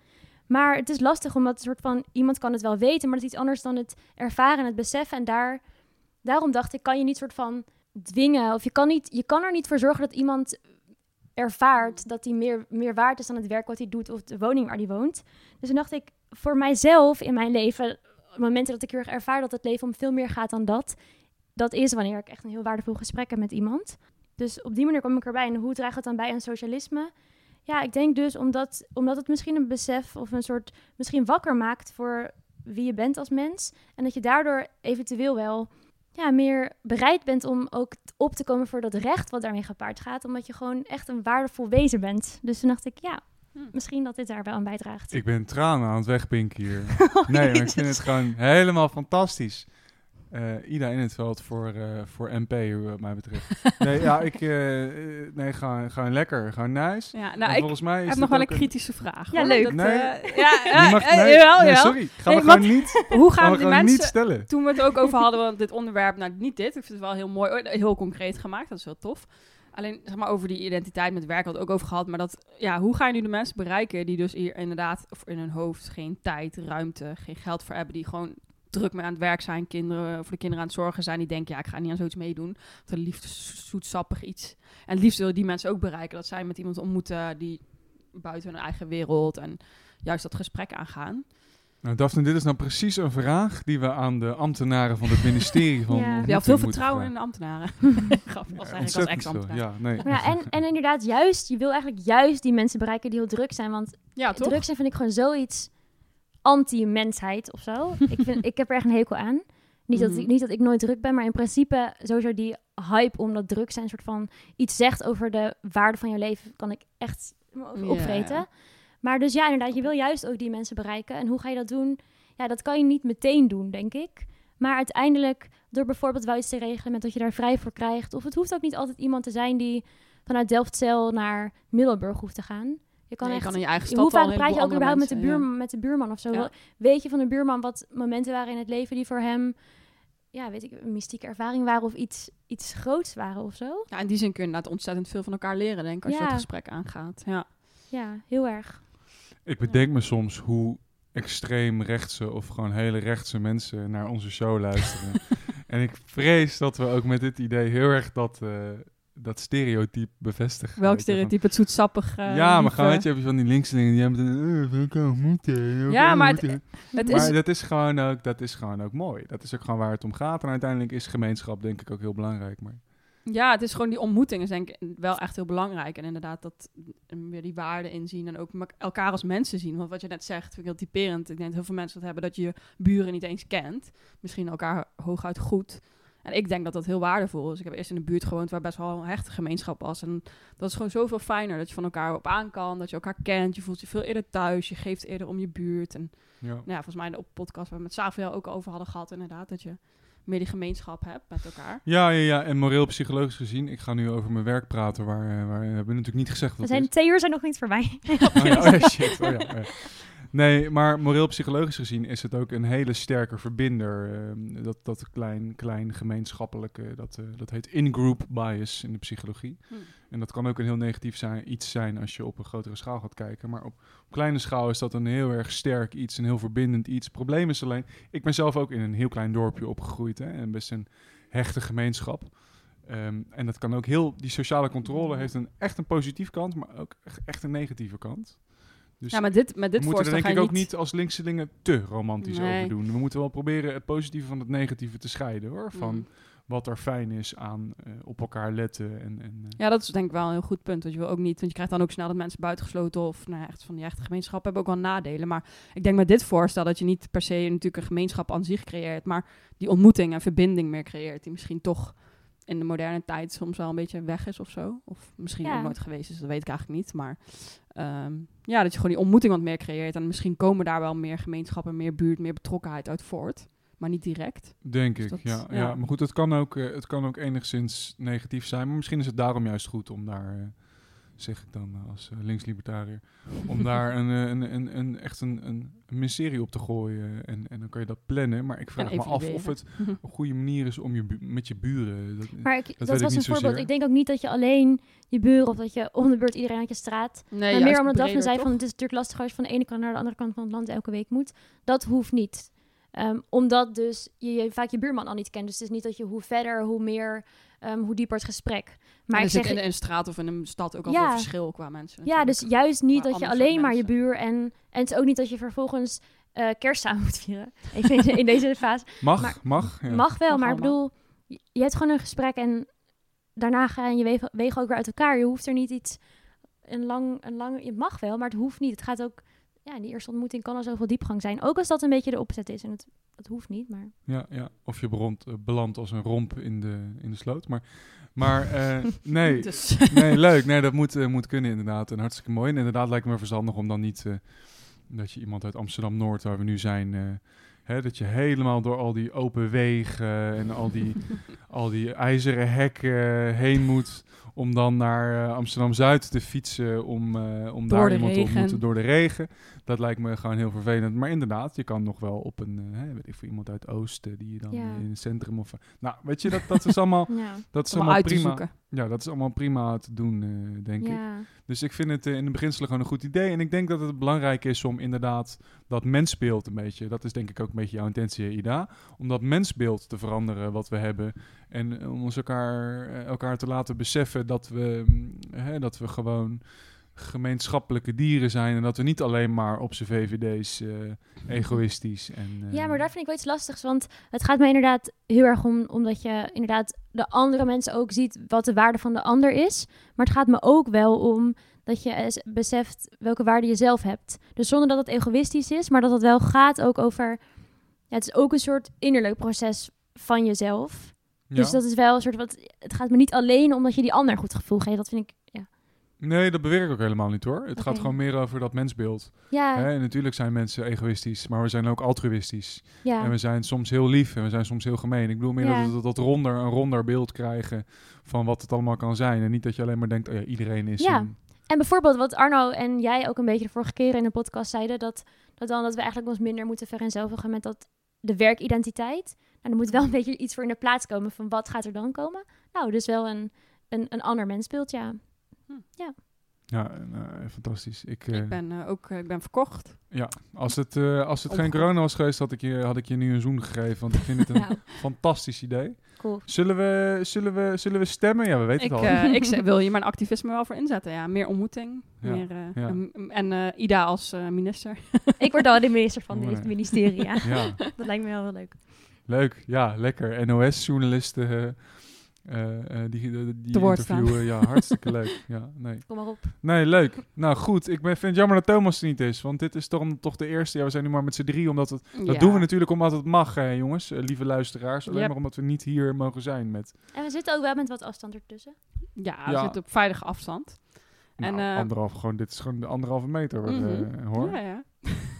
Speaker 3: Maar het is lastig omdat het soort van... Iemand kan het wel weten, maar het is iets anders dan het ervaren en het beseffen. En daar, daarom dacht ik, kan je niet soort van dwingen... of je kan, niet, je kan er niet voor zorgen dat iemand ervaart dat hij meer, meer waard is dan het werk wat hij doet of de woning waar hij woont. Dus toen dacht ik, voor mijzelf in mijn leven, momenten dat ik heel erg ervaar dat het leven om veel meer gaat dan dat, dat is wanneer ik echt een heel waardevol gesprek heb met iemand. Dus op die manier kwam ik erbij. En hoe draagt het dan bij aan socialisme? Ja, ik denk dus omdat, omdat het misschien een besef of een soort misschien wakker maakt voor wie je bent als mens. En dat je daardoor eventueel wel ja, meer bereid bent om ook op te komen voor dat recht wat daarmee gepaard gaat. Omdat je gewoon echt een waardevol wezen bent. Dus toen dacht ik, ja,
Speaker 2: Hm.
Speaker 3: misschien dat dit daar wel aan bijdraagt.
Speaker 1: Ik ben tranen aan het wegpinken hier.
Speaker 3: Oh,
Speaker 1: Nee, maar ik
Speaker 3: Jezus.
Speaker 1: vind het gewoon helemaal fantastisch. Eh, Ida in het veld voor, eh, voor MP, wat mij betreft. Nee, ja, ik... eh, eh, nee, gewoon, gewoon lekker. Gewoon nice.
Speaker 2: Ja, nou, ik
Speaker 1: volgens mij is
Speaker 2: heb nog wel een kritische vraag.
Speaker 3: Ja,
Speaker 2: hoor.
Speaker 3: leuk.
Speaker 2: Dat,
Speaker 1: Nee.
Speaker 2: eh, ja,
Speaker 1: Je
Speaker 2: ja,
Speaker 1: mag-
Speaker 2: eh,
Speaker 1: nee,
Speaker 2: jawel,
Speaker 1: nee,
Speaker 2: jawel.
Speaker 1: sorry. Gaan
Speaker 2: Nee,
Speaker 1: we
Speaker 2: wat-
Speaker 1: gewoon niet,
Speaker 2: Hoe
Speaker 1: gaan
Speaker 2: gaan
Speaker 1: we
Speaker 2: de
Speaker 1: gewoon niet
Speaker 2: mensen...
Speaker 1: stellen.
Speaker 2: Toen we het ook over hadden, want dit onderwerp, nou niet dit, ik vind het wel heel mooi, heel concreet gemaakt, dat is heel tof. Alleen zeg maar over die identiteit met werk had het ook over gehad, maar dat, ja, hoe ga je nu de mensen bereiken die dus hier inderdaad of in hun hoofd geen tijd, ruimte, geen geld voor hebben, die gewoon druk mee aan het werk zijn, kinderen voor de kinderen aan het zorgen zijn, die denken ja, ik ga niet aan zoiets meedoen, dat een liefst zoetsappig iets. En het liefst willen die mensen ook bereiken dat zij met iemand ontmoeten die buiten hun eigen wereld en juist dat gesprek aangaan.
Speaker 1: Nou, Daphne, dit is nou precies een vraag die we aan de ambtenaren van het ministerie van
Speaker 3: Ja.
Speaker 2: veel vertrouwen in de ambtenaren. Als
Speaker 1: Ja,
Speaker 2: eigenlijk als
Speaker 1: ontzettend veel.
Speaker 2: ex-ambtenaar.
Speaker 1: Ja, nee.
Speaker 3: Ja, en, en inderdaad, juist, je wil eigenlijk juist die mensen bereiken die heel druk zijn. Want
Speaker 2: Ja,
Speaker 3: druk zijn vind ik gewoon zoiets anti-mensheid of zo. ik, vind, ik heb er echt een hekel aan. Niet, dat
Speaker 2: Mhm.
Speaker 3: ik, niet dat ik nooit druk ben, maar in principe sowieso die hype omdat druk zijn soort van iets zegt over de waarde van je leven, kan ik echt opvreten. Maar dus ja, inderdaad, je wil juist ook die mensen bereiken. En hoe ga je dat doen? Ja, dat kan je niet meteen doen, denk ik. Maar uiteindelijk, door bijvoorbeeld wel iets te regelen met dat je daar vrij voor krijgt. Of het hoeft ook niet altijd iemand te zijn die vanuit Delftzijl naar Middelburg hoeft te gaan. Je kan
Speaker 2: Nee, je
Speaker 3: echt
Speaker 2: kan in je eigen stad
Speaker 3: hoe vaak praat je ook überhaupt met de, buurman, met de buurman of zo?
Speaker 2: Ja.
Speaker 3: Weet je van de buurman wat momenten waren in het leven die voor hem, ja, weet ik, een mystieke ervaring waren of iets, iets groots waren of zo?
Speaker 2: Ja, in die zin kun je inderdaad ontzettend veel van elkaar leren, denk ik, als je dat gesprek aangaat. Ja.
Speaker 3: Ja, heel erg.
Speaker 1: Ik bedenk me soms hoe extreem rechtse of gewoon hele rechtse mensen naar onze show luisteren. en ik vrees dat we ook met dit idee heel erg dat, eh, dat stereotype bevestigen.
Speaker 2: Welk stereotype? Het zoetsappig. eh,
Speaker 1: ja, maar gewoon, weet je, heb je van die linkse dingen die hebben eh, we we
Speaker 2: Ja, maar het-. Het
Speaker 1: Maar
Speaker 2: is,
Speaker 1: dat is, gewoon ook, dat is gewoon ook mooi. Dat is ook gewoon waar het om gaat. En uiteindelijk is gemeenschap denk ik ook heel belangrijk. Maar
Speaker 2: ja, het is gewoon die ontmoeting is denk ik wel echt heel belangrijk. En inderdaad, dat weer die waarden inzien en ook elkaar als mensen zien. Want wat je net zegt, vind ik heel typerend. Ik denk dat heel veel mensen dat hebben, dat je je buren niet eens kent. Misschien elkaar hooguit goed. En ik denk dat dat heel waardevol is. Ik heb eerst in een buurt gewoond waar best wel een hechte gemeenschap was. En dat is gewoon zoveel fijner. Dat je van elkaar op aan kan, dat je elkaar kent. Je voelt je veel eerder thuis. Je geeft eerder om je buurt. En
Speaker 1: ja.
Speaker 2: nou ja, volgens mij in de podcast waar we met Savia ook over hadden gehad, inderdaad. Dat je meer die gemeenschap hebt met elkaar.
Speaker 1: Ja, ja, ja. En moreel psychologisch gezien, ik ga nu over mijn werk praten, waar, eh, waar we hebben natuurlijk niet gezegd
Speaker 3: We
Speaker 1: wat
Speaker 3: zijn,
Speaker 1: het
Speaker 3: twee uur zijn nog niet voorbij.
Speaker 1: Oh ja, oh ja, shit. Oh ja, oh ja. Nee, maar moreel psychologisch gezien is het ook een hele sterke verbinder. ehm, dat, dat klein, klein gemeenschappelijke, dat, eh, dat heet in-group bias in de psychologie.
Speaker 2: Hm.
Speaker 1: En dat kan ook een heel negatief zijn, iets zijn als je op een grotere schaal gaat kijken. Maar op, op kleine schaal is dat een heel erg sterk iets, een heel verbindend iets. Het probleem is alleen, ik ben zelf ook in een heel klein dorpje opgegroeid. Hè, en best een hechte gemeenschap. Ehm, en dat kan ook heel, die sociale controle heeft een, echt een positieve kant, maar ook echt, echt een negatieve kant. Dus
Speaker 2: Ja, maar dit, met dit
Speaker 1: we moeten er
Speaker 2: voorstel
Speaker 1: denk
Speaker 2: ga
Speaker 1: ik ook
Speaker 2: niet...
Speaker 1: niet als linkse dingen te romantisch
Speaker 2: Nee.
Speaker 1: over doen. We moeten wel proberen het positieve van het negatieve te scheiden hoor. Van
Speaker 2: Mm.
Speaker 1: wat er fijn is aan eh, op elkaar letten. En, en, eh,
Speaker 2: Ja, dat is denk ik wel een heel goed punt. Want je wil ook niet, want je krijgt dan ook snel dat mensen buitengesloten of nou, ja, echt van die echte gemeenschap hebben ook wel nadelen. Maar ik denk met dit voorstel dat je niet per se natuurlijk een gemeenschap aan zich creëert, maar die ontmoeting en verbinding meer creëert, die misschien toch in de moderne tijd soms wel een beetje weg is of zo. Of misschien
Speaker 3: Ja.
Speaker 2: ook nooit geweest is, dat weet ik eigenlijk niet. Maar ehm, ja, dat je gewoon die ontmoeting wat meer creëert. En misschien komen daar wel meer gemeenschappen, meer buurt, meer betrokkenheid uit voort. Maar niet direct.
Speaker 1: Denk
Speaker 2: Dus
Speaker 1: ik,
Speaker 2: dat-
Speaker 1: ja, ja.
Speaker 2: ja.
Speaker 1: Maar goed, het kan, ook, eh, het kan ook enigszins negatief zijn. Maar misschien is het daarom juist goed om daar, eh, zeg ik dan eh, als eh, linkslibertariër, om daar een, eh, een, een, een, echt een, een, mysterie op te gooien. En, en dan kan je dat plannen. Maar ik vraag me af of het een goede manier is om je met je buren... Dat,
Speaker 3: Maar ik, dat, was een
Speaker 1: niet
Speaker 3: voorbeeld. Ik denk ook niet dat je alleen je buren of dat je om de beurt iedereen uit je straat.
Speaker 2: Nee,
Speaker 3: maar meer omdat Daphne zei
Speaker 2: toch?
Speaker 3: van het is natuurlijk lastig als je van de ene kant naar de andere kant van het land elke week moet. Dat hoeft niet. Ehm, omdat dus je, je vaak je buurman al niet kent. Dus het is niet dat je hoe verder, hoe meer, ehm, hoe dieper het gesprek. Maar
Speaker 2: Maar
Speaker 3: ik
Speaker 2: zit
Speaker 3: zeg,
Speaker 2: in een straat of in een stad ook al
Speaker 3: Ja.
Speaker 2: veel verschil qua mensen.
Speaker 3: ja, dus juist niet
Speaker 2: Maar
Speaker 3: dat je alleen maar je buur en, en het is ook niet dat je vervolgens eh, kerst samen moet vieren. Even in, in deze fase.
Speaker 1: mag,
Speaker 3: maar-
Speaker 1: mag. Ja.
Speaker 3: Mag wel,
Speaker 2: Mag
Speaker 3: maar ik bedoel, je, hebt gewoon een gesprek en daarna ga je wegen, wegen ook weer uit elkaar. Je hoeft er niet iets, een lang, een lang, je mag wel, maar het hoeft niet. Het gaat ook, ja, in die eerste ontmoeting kan er zoveel diepgang zijn. Ook als dat een beetje de opzet is en het, het hoeft niet, maar...
Speaker 1: Ja, ja. Of je belandt, eh, belandt als een romp in de, in de sloot. Maar, maar eh, nee,
Speaker 2: Dus,
Speaker 1: nee, leuk. Nee, dat moet, eh, moet kunnen inderdaad. En hartstikke mooi. En inderdaad lijkt me verstandig om dan niet... eh, dat je iemand uit Amsterdam-Noord, waar we nu zijn... hè, dat je helemaal door al die open wegen en al die, al die ijzeren hekken heen moet... om dan naar eh, Amsterdam-Zuid te fietsen... om, eh, om
Speaker 2: Door
Speaker 1: daar iemand te ontmoeten door de regen. Dat lijkt me gewoon heel vervelend. Maar inderdaad, je kan nog wel op een... eh, hè, weet ik voor iemand uit Oosten... die je dan
Speaker 3: Ja.
Speaker 1: in het centrum of... nou, weet je, dat, dat is allemaal...
Speaker 3: Ja,
Speaker 1: Dat is
Speaker 2: om
Speaker 1: allemaal prima. Ja, dat is allemaal prima te doen, denk ik. Dus ik vind het in de beginselen gewoon een goed idee. En ik denk dat het belangrijk is om inderdaad dat mensbeeld een beetje... Dat is denk ik ook een beetje jouw intentie, Ida. Om dat mensbeeld te veranderen wat we hebben. En om ons elkaar, elkaar te laten beseffen dat we, mm, hè, dat we gewoon gemeenschappelijke dieren zijn. En dat we niet alleen maar op z'n VVD's eh, egoïstisch en... eh,
Speaker 3: ja, maar daar vind ik wel iets lastigs, want het gaat mij inderdaad heel erg om, omdat je inderdaad de andere mensen ook ziet wat de waarde van de ander is. Maar het gaat me ook wel om dat je beseft welke waarde je zelf hebt. Dus zonder dat het egoïstisch is, maar dat het wel gaat ook over... Ja, het is ook een soort innerlijk proces van jezelf.
Speaker 1: Ja.
Speaker 3: Dus dat is wel een soort wat... Het gaat me niet alleen omdat je die ander een goed gevoel geeft. Dat vind ik... Ja,
Speaker 1: Nee, dat beweer ik ook helemaal niet hoor. Het gaat gewoon meer over dat mensbeeld.
Speaker 3: ja,
Speaker 1: Hè, en natuurlijk zijn mensen egoïstisch, maar we zijn ook altruïstisch.
Speaker 3: ja.
Speaker 1: En we zijn soms heel lief en we zijn soms heel gemeen. Ik bedoel meer
Speaker 3: Ja.
Speaker 1: dat we dat ronder, een ronder beeld krijgen van wat het allemaal kan zijn. En niet dat je alleen maar denkt, oh ja, iedereen is
Speaker 3: Ja.
Speaker 1: een-
Speaker 3: En bijvoorbeeld wat Arno en jij ook een beetje de vorige keer in de podcast zeiden, dat, dat dan dat we eigenlijk ons minder moeten vereenzelvigen met dat de werkidentiteit. Nou, er moet wel een beetje iets voor in de plaats komen van wat gaat er dan komen. Nou, dus wel een, een, een ander mensbeeld, ja.
Speaker 1: Ja, nou, fantastisch. Ik, eh,
Speaker 2: Ik ben eh, ook eh, ik ben verkocht.
Speaker 1: ja, als het, eh, als het geen corona was geweest, had ik, je, had ik je nu een zoen gegeven. Want ik vind het een
Speaker 3: Nou,
Speaker 1: fantastisch idee.
Speaker 3: cool.
Speaker 1: Zullen we, zullen, we, zullen we stemmen? Ja, we weten
Speaker 2: Ik,
Speaker 1: het al.
Speaker 2: eh, ik wil hier mijn activisme wel voor inzetten. Ja, meer ontmoeting.
Speaker 1: Ja,
Speaker 2: Meer, eh,
Speaker 1: ja.
Speaker 2: en en eh, Ida als eh, minister.
Speaker 3: Ik word dan de minister van
Speaker 1: Mooi.
Speaker 3: het ministerie, ja.
Speaker 1: ja,
Speaker 3: Dat lijkt me wel heel leuk.
Speaker 1: Leuk. Ja, lekker. NOS-journalisten eh, eh, eh, die, die,
Speaker 2: staan.
Speaker 1: interviewen. Ja, hartstikke leuk. Ja, nee.
Speaker 3: Kom maar op.
Speaker 1: Nee, leuk. Nou goed, ik ben, vind het jammer dat Thomas er niet is. Want dit is toch, toch de eerste. Ja, we zijn nu maar met z'n drie. Omdat het, dat doen we natuurlijk omdat het mag, eh, jongens. lieve luisteraars. Alleen
Speaker 2: Yep.
Speaker 1: maar omdat we niet hier mogen zijn met
Speaker 3: En we zitten ook wel met wat afstand ertussen.
Speaker 2: Ja, we
Speaker 1: Ja.
Speaker 2: zitten op veilige afstand.
Speaker 1: nou,
Speaker 2: En, eh,
Speaker 1: anderhalf. Gewoon, dit is gewoon de anderhalve meter, eh,
Speaker 2: Mhm.
Speaker 1: hoor.
Speaker 2: Ja, ja.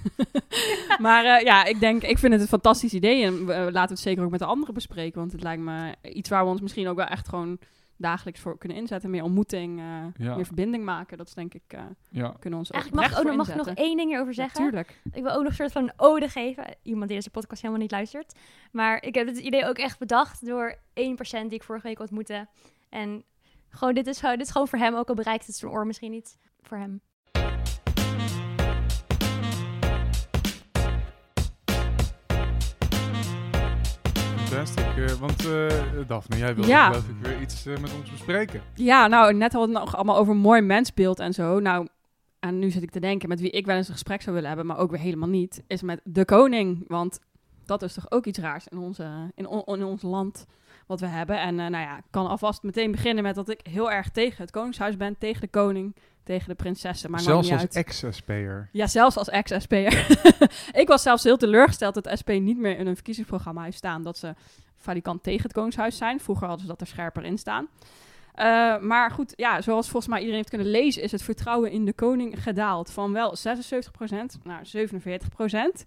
Speaker 2: maar eh, ja, ik denk, ik vind het een fantastisch idee. En we, we laten het zeker ook met de anderen bespreken. Want het lijkt me iets waar we ons misschien ook wel echt gewoon dagelijks voor kunnen inzetten. Meer ontmoeting, eh,
Speaker 1: Ja.
Speaker 2: meer verbinding maken. Dat is denk ik, eh,
Speaker 1: Ja.
Speaker 2: kunnen we ons
Speaker 3: Eigenlijk mag, ik ook, nog- mag ik nog één ding hierover zeggen.
Speaker 2: Natuurlijk.
Speaker 3: Ik wil ook nog een soort van een ode geven. Iemand die deze podcast helemaal niet luistert. Maar ik heb het idee ook echt bedacht door één persoon die ik vorige week ontmoette. En gewoon, dit is, gewoon- dit is gewoon voor hem, ook al bereikt het zijn oor misschien niet. Voor hem.
Speaker 1: Fantastic. eh, want eh Daphne, jij wilde
Speaker 2: Ja.
Speaker 1: geloof ik weer iets eh, met ons bespreken.
Speaker 2: Ja, nou, net hadden we het nog allemaal over mooi mensbeeld en zo. Nou, en nu zit ik te denken met wie ik wel eens een gesprek zou willen hebben, maar ook weer helemaal niet, is met de koning. Want dat is toch ook iets raars in, onze, in, on- in ons land wat we hebben. En eh, nou ja, ik kan alvast meteen beginnen met dat ik heel erg tegen het koningshuis ben, tegen de koning, tegen de prinsessen, maar
Speaker 1: Zelfs als ex-SP'er.
Speaker 2: Ja, zelfs als ex-SP'er. ik was zelfs heel teleurgesteld dat SP niet meer in hun verkiezingsprogramma heeft staan dat ze valikant tegen het Koningshuis zijn. Vroeger hadden ze dat er scherper in staan. Eh, maar goed, ja, zoals volgens mij iedereen heeft kunnen lezen, is het vertrouwen in de koning gedaald van wel 76% naar 47%.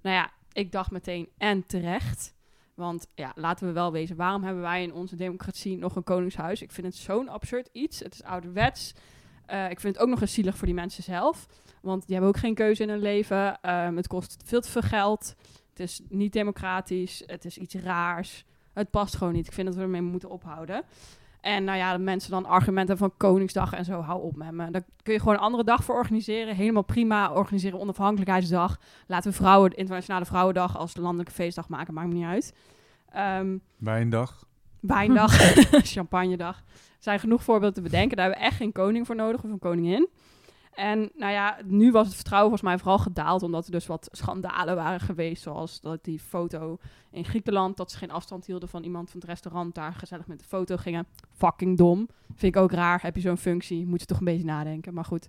Speaker 2: Nou ja, ik dacht meteen en terecht. Want ja, laten we wel wezen, waarom hebben wij in onze democratie nog een koningshuis? Ik vind het zo'n absurd iets. Het is ouderwets. Uh, ik vind het ook nog eens zielig voor die mensen zelf. Want die hebben ook geen keuze in hun leven. Um, het kost veel te veel geld. Het is niet democratisch. Het is iets raars. Het past gewoon niet. Ik vind dat we ermee moeten ophouden. En nou ja, de mensen dan argumenten van Koningsdag en zo, hou op met me. Daar kun je gewoon een andere dag voor organiseren. Helemaal prima. Organiseren onafhankelijkheidsdag. Laten we vrouwen, de Internationale Vrouwendag als landelijke feestdag maken. Maakt me niet uit. Um,
Speaker 1: Wijndag.
Speaker 2: Wijndag. Champagnedag. Er zijn genoeg voorbeelden te bedenken. Daar hebben we echt geen koning voor nodig of een koningin. En nou ja, nu was het vertrouwen volgens mij vooral gedaald, omdat er dus wat schandalen waren geweest. Zoals dat die foto in Griekenland, dat ze geen afstand hielden van iemand van het restaurant, daar gezellig met de foto gingen. Fucking dom. Vind ik ook raar. Heb je zo'n functie? Moet je toch een beetje nadenken. Maar goed.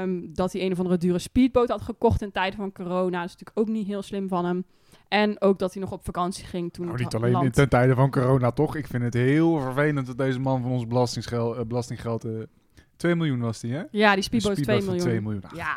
Speaker 2: Um, dat hij een of andere dure speedboot had gekocht in tijden van corona. Dat is natuurlijk ook niet heel slim van hem. En ook dat hij nog op vakantie ging toen.
Speaker 1: Nou, niet alleen land... ten tijde van corona, toch? Ik vind het heel vervelend dat deze man van ons belastinggeld, uh, belastinggeld uh, 2 miljoen was die, hè?
Speaker 2: Ja, die speedboot, is 2 miljoen.
Speaker 1: 2 miljoen. Ach,
Speaker 2: ja.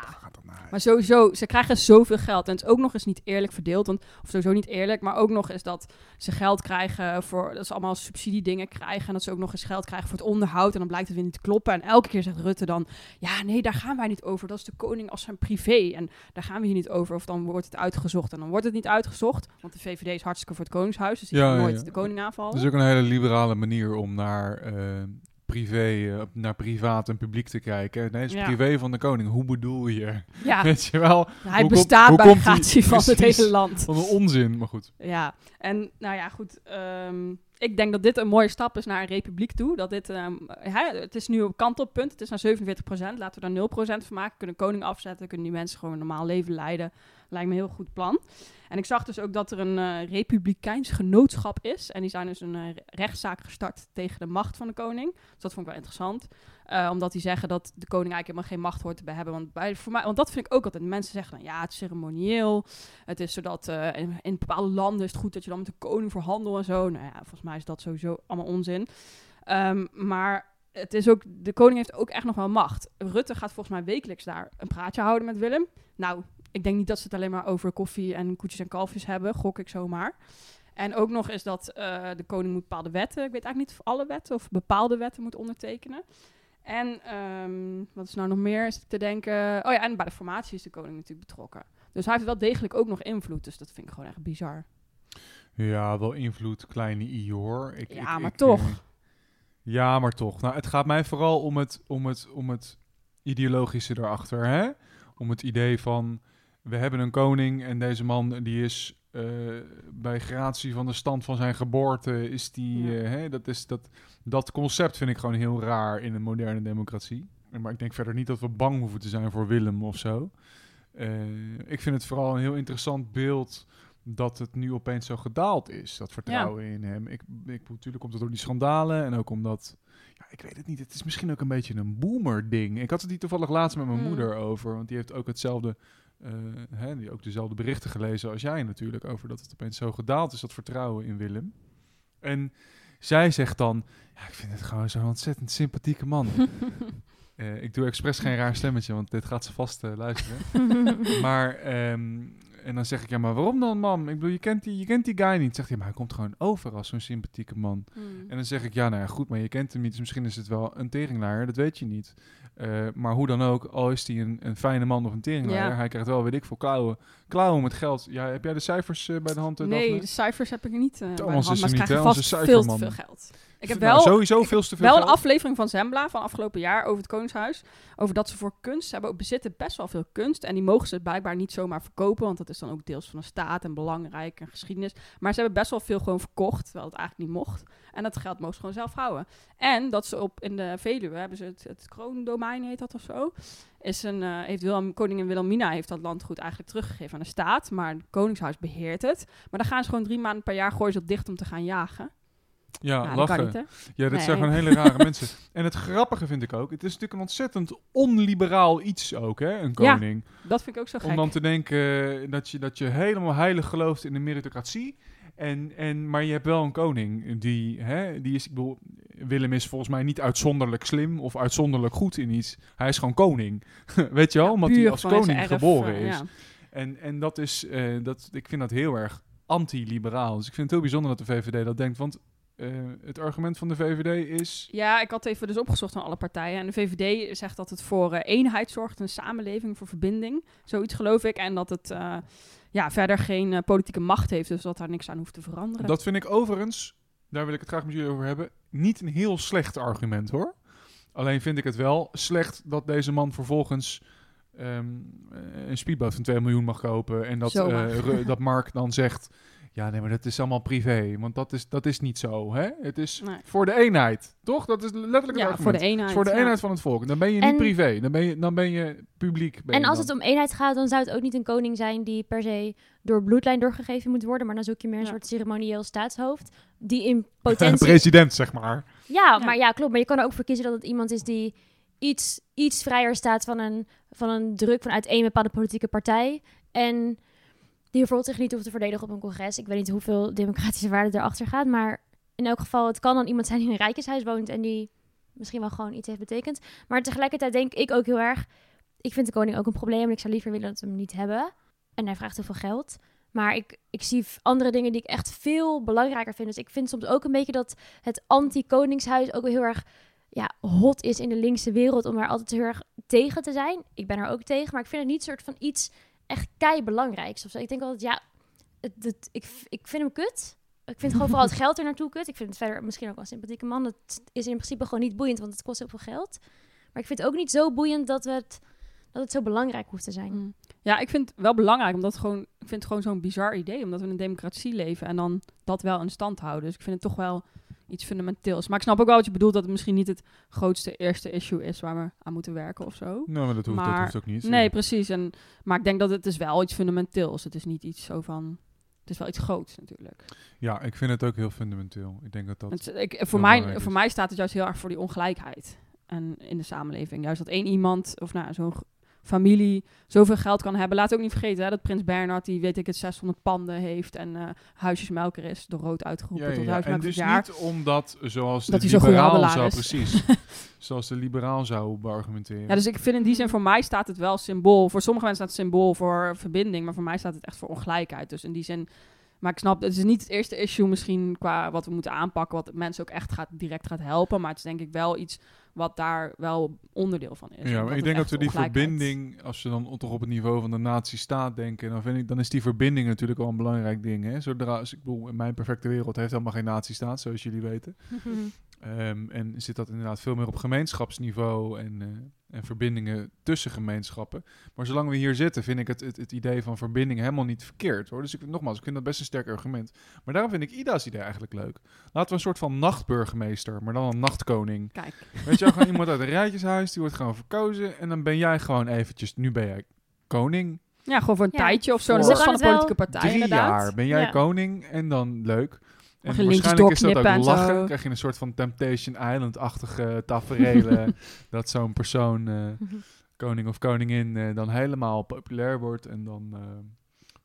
Speaker 2: Maar sowieso, ze krijgen zoveel geld. En het is ook nog eens niet eerlijk verdeeld. Want, of sowieso niet eerlijk, maar ook nog eens dat ze geld krijgen voor... Dat ze allemaal subsidiedingen krijgen. En dat ze ook nog eens geld krijgen voor het onderhoud. En dan blijkt het weer niet te kloppen. En elke keer zegt Rutte dan... Ja, nee, daar gaan wij niet over. Dat is de koning als zijn privé. En daar gaan we hier niet over. Of dan wordt het uitgezocht. En dan wordt het niet uitgezocht. Want de VVD is hartstikke voor het koningshuis. Dus die ja, gaan nooit ja. de koning aanvallen.
Speaker 1: Dat is ook een hele liberale manier om naar... Uh, privé, uh, naar privaat en publiek te kijken. Nee, het is ja. privé van de koning. Hoe bedoel je?
Speaker 2: Ja.
Speaker 1: Weet je wel?
Speaker 2: Hij bestaat bij gratie van het hele land.
Speaker 1: Van een onzin, maar goed.
Speaker 2: Ja, en nou ja, goed. Um, ik denk dat dit een mooie stap is naar een republiek toe. Dat dit, um, hè, het is nu op kantelpunt. Het is naar 47% Laten we daar 0% van maken. Kunnen koning afzetten. Kunnen die mensen gewoon een normaal leven leiden. Lijkt me een heel goed plan. En ik zag dus ook dat er een uh, republikeins genootschap is. En die zijn dus een uh, rechtszaak gestart tegen de macht van de koning. Dus dat vond ik wel interessant. Uh, omdat die zeggen dat de koning eigenlijk helemaal geen macht hoort te hebben. Want, bij, voor mij, want dat vind ik ook altijd. Mensen zeggen dan, ja, het is ceremonieel. Het is zodat in, in, bepaalde landen is het goed dat je dan met de koning verhandelt en zo. Nou ja, volgens mij is dat sowieso allemaal onzin. Um, maar het is ook, de koning heeft ook echt nog wel macht. Rutte gaat volgens mij wekelijks daar een praatje houden met Willem. Nou, ik denk niet dat ze het alleen maar over koffie en koetjes en kalfjes hebben, gok ik zomaar. En ook nog is dat uh, de koning moet bepaalde wetten, ik weet eigenlijk niet of alle wetten of bepaalde wetten moet ondertekenen. En um, wat is nou nog meer is te denken? Oh ja, en bij de formatie is de koning natuurlijk betrokken. Dus hij heeft wel degelijk ook nog invloed, dus dat vind ik gewoon echt bizar.
Speaker 1: Ja, wel invloed, kleine Ior.
Speaker 2: Ik, ja, ik, maar ik, toch.
Speaker 1: Ja, maar toch. Nou, het gaat mij vooral om het, om het, om het ideologische erachter, hè? Om het idee van we hebben een koning en deze man die is uh, bij gratie van de stand van zijn geboorte is die, ja. uh, hè, dat, is, dat, dat concept vind ik gewoon heel raar in een moderne democratie. Maar ik denk verder niet dat we bang hoeven te zijn voor Willem of zo. Uh, ik vind het vooral een heel interessant beeld dat het nu opeens zo gedaald is, dat vertrouwen ja. in hem. Ik, ik, natuurlijk komt het door die schandalen en ook omdat, ja, ik weet het niet, het is misschien ook een beetje een boomer ding. Ik had het hier toevallig laatst met mijn mm. moeder over, want die heeft ook hetzelfde uh, hè, die ook dezelfde berichten gelezen als jij natuurlijk, over dat het opeens zo gedaald is, dat vertrouwen in Willem. En zij zegt dan, ja, ik vind het gewoon zo'n ontzettend sympathieke man. uh, ik doe expres geen raar stemmetje, want dit gaat ze vast uh, luisteren. maar, um, en dan zeg ik, ja, maar waarom dan, mam? Ik bedoel, je kent die, je kent die guy niet. Zegt hij, maar hij komt gewoon over als zo'n sympathieke man. Mm. En dan zeg ik, ja, nou ja, goed, maar je kent hem niet. Dus misschien is het wel een teringlaar, dat weet je niet. Uh, maar hoe dan ook, al is hij een, een fijne man of een teringleider, ja. hij krijgt wel, weet ik veel, klauwen, klauwen met geld. Ja, heb jij de cijfers uh, bij de hand? Uh,
Speaker 2: nee,
Speaker 1: Daphne?
Speaker 2: de cijfers heb ik niet bij de hand,
Speaker 1: is
Speaker 2: maar
Speaker 1: niet,
Speaker 2: vast veel te veel geld. Ik heb wel,
Speaker 1: nou, sowieso veel te veel
Speaker 2: wel
Speaker 1: geld.
Speaker 2: een aflevering van Zembla van afgelopen jaar over het Koningshuis. Over dat ze voor kunst, hebben bezitten best wel veel kunst. En die mogen ze blijkbaar niet zomaar verkopen, want dat is dan ook deels van de staat en belangrijk en geschiedenis. Maar ze hebben best wel veel gewoon verkocht, terwijl het eigenlijk niet mocht. En dat geld mogen ze gewoon zelf houden. En dat ze op in de Veluwe hebben ze het, het kroondomein heet dat of zo. Is een, uh, heeft Willem, koningin Wilhelmina heeft dat landgoed eigenlijk teruggegeven aan de staat. Maar het Koningshuis beheert het. Maar dan gaan ze gewoon drie maanden per jaar gooien ze dat dicht om te gaan jagen.
Speaker 1: Ja,
Speaker 2: Nou, dat
Speaker 1: lachen.
Speaker 2: niet?
Speaker 1: Ja, dat
Speaker 2: Nee.
Speaker 1: zijn gewoon hele rare mensen. En het grappige vind ik ook, het is natuurlijk een ontzettend onliberaal iets ook, hè, een
Speaker 2: Ja,
Speaker 1: koning.
Speaker 2: Dat vind ik ook zo
Speaker 1: Om
Speaker 2: gek.
Speaker 1: dan te denken dat je, dat je helemaal heilig gelooft in de meritocratie. En, en, maar je hebt wel een koning die, hè, die is, ik bedoel, Willem is volgens mij niet uitzonderlijk slim of uitzonderlijk goed in iets. Hij is gewoon koning. Weet je wel? Omdat hij als koning
Speaker 2: erf,
Speaker 1: geboren
Speaker 2: eh,
Speaker 1: is.
Speaker 2: ja.
Speaker 1: En, en dat is, eh, dat, ik vind dat heel erg anti-liberaal. Dus ik vind het heel bijzonder dat de VVD dat denkt. Want eh, het argument van de VVD is...
Speaker 2: Ja, ik had even dus opgezocht van alle partijen. En de VVD zegt dat het voor eh, eenheid zorgt, een samenleving, voor verbinding. Zoiets geloof ik. En dat het eh, ja, verder geen politieke macht heeft, dus dat daar niks aan hoeft te veranderen.
Speaker 1: Dat vind ik overigens, daar wil ik het graag met jullie over hebben, niet een heel slecht argument hoor. Alleen vind ik het wel slecht dat deze man vervolgens ehm, eh, een speedboot van 2 miljoen mag kopen. En dat, dat Mark dan zegt, ja nee, maar dat is allemaal privé. Want dat is, dat is niet zo. Hè? Het is
Speaker 2: Nee.
Speaker 1: voor de eenheid, toch? Dat is letterlijk het
Speaker 2: ja,
Speaker 1: argument.
Speaker 2: voor de eenheid.
Speaker 1: voor de
Speaker 2: ja.
Speaker 1: eenheid van het volk. Dan ben je niet
Speaker 3: En-
Speaker 1: privé, dan ben je, dan ben je publiek. Ben
Speaker 3: En
Speaker 1: je
Speaker 3: als
Speaker 1: dan.
Speaker 3: het om eenheid gaat, dan zou het ook niet een koning zijn die per se door bloedlijn doorgegeven moet worden. Maar dan zoek je meer een
Speaker 2: Ja.
Speaker 3: soort ceremonieel staatshoofd. Die in potentie.
Speaker 1: president, zeg maar.
Speaker 3: Ja,
Speaker 2: Ja.
Speaker 3: maar ja, klopt. Maar je kan er ook voor kiezen dat het iemand is die iets, iets vrijer staat van een, van een druk vanuit één bepaalde politieke partij. En die bijvoorbeeld zich niet hoeft te verdedigen op een congres. Ik weet niet hoeveel democratische waarde erachter gaat. Maar in elk geval, het kan dan iemand zijn die in een rijtjeshuis woont en die misschien wel gewoon iets heeft betekend. Maar tegelijkertijd denk ik ook heel erg. Ik vind de koning ook een probleem. En ik zou liever willen dat we hem niet hebben. En hij vraagt heel veel geld. Maar ik, ik zie andere dingen die ik echt veel belangrijker vind. Dus ik vind soms ook een beetje dat het anti-koningshuis ook heel erg ja, hot is in de linkse wereld. Om daar altijd heel erg tegen te zijn. Ik ben er ook tegen. Maar ik vind het niet soort van iets echt kei zo. Ik denk altijd, ja, het, ik, ik vind hem kut. Ik vind gewoon vooral het geld er naartoe kut. Ik vind het verder misschien ook wel een sympathieke man. Het is in principe gewoon niet boeiend, want het kost heel veel geld. Maar ik vind het ook niet zo boeiend dat, het, dat het zo belangrijk hoeft te zijn.
Speaker 2: Mm. Ja, ik vind het wel belangrijk, omdat het gewoon, ik vind het gewoon zo'n bizar idee, omdat we in een democratie leven en dan dat wel in stand houden. Dus ik vind het toch wel iets fundamenteels. Maar ik snap ook wel wat je bedoelt, dat het misschien niet het grootste eerste issue is waar we aan moeten werken of zo.
Speaker 1: Nou, maar dat hoeft, dat
Speaker 2: Maar-
Speaker 1: hoeft ook niet.
Speaker 2: Nee, precies. En, maar ik denk dat het is wel iets fundamenteels. Het is niet iets zo van, het is wel iets groots natuurlijk.
Speaker 1: Ja, ik vind het ook heel fundamenteel. Ik denk dat dat...
Speaker 2: Het, ik, voor, mij, voor mij staat het juist heel erg voor die ongelijkheid en in de samenleving. Juist dat één iemand, of nou, zo'n familie, zoveel geld kan hebben. Laat ook niet vergeten hè, dat prins Bernhard, die weet ik het, 600 panden heeft en eh huisjesmelker is, door rood uitgeroepen
Speaker 1: Ja,
Speaker 2: tot
Speaker 1: ja. En dus
Speaker 2: jaar.
Speaker 1: niet omdat, zoals
Speaker 2: Dat
Speaker 1: de liberaal
Speaker 2: handelaar
Speaker 1: zou,
Speaker 2: is.
Speaker 1: precies, zoals de liberaal zou beargumenteren.
Speaker 2: Ja, dus ik vind in die zin, voor mij staat het wel symbool. Voor sommige mensen staat het symbool voor verbinding, maar voor mij staat het echt voor ongelijkheid. Dus in die zin, maar ik snap, het is niet het eerste issue misschien qua wat we moeten aanpakken, wat mensen ook echt gaat, direct gaat helpen. Maar het is denk ik wel iets wat daar wel onderdeel van is.
Speaker 1: ja, maar ik denk dat we die verbinding, als we dan toch op het niveau van de nazi-staat denken, dan, vind ik, dan is die verbinding natuurlijk wel een belangrijk ding. Hè? Zodra, als ik bedoel, in mijn perfecte wereld heeft helemaal geen nazi-staat, zoals jullie weten. Ehm, en zit dat inderdaad veel meer op gemeenschapsniveau en, eh, en verbindingen tussen gemeenschappen. Maar zolang we hier zitten, vind ik het, het, het idee van verbinding helemaal niet verkeerd hoor. Dus ik, nogmaals, ik vind dat best een sterk argument. Maar daarom vind ik Ida's idee eigenlijk leuk. Laten we een soort van nachtburgemeester, maar dan een nachtkoning.
Speaker 2: Kijk,
Speaker 1: Weet je wel, gewoon iemand uit een rijtjeshuis, die wordt gewoon verkozen. En dan ben jij gewoon eventjes, nu ben jij koning.
Speaker 2: ja, gewoon voor een
Speaker 3: Ja.
Speaker 2: tijdje of zo. Dat is van een politieke partij
Speaker 1: Drie
Speaker 2: inderdaad.
Speaker 1: jaar ben jij
Speaker 3: Ja.
Speaker 1: koning en dan leuk. En waarschijnlijk is dat ook lachen.
Speaker 2: zo.
Speaker 1: krijg je een soort van Temptation Island-achtige tafereelen. dat zo'n persoon, eh, koning of koningin, eh, dan helemaal populair wordt. En dan eh,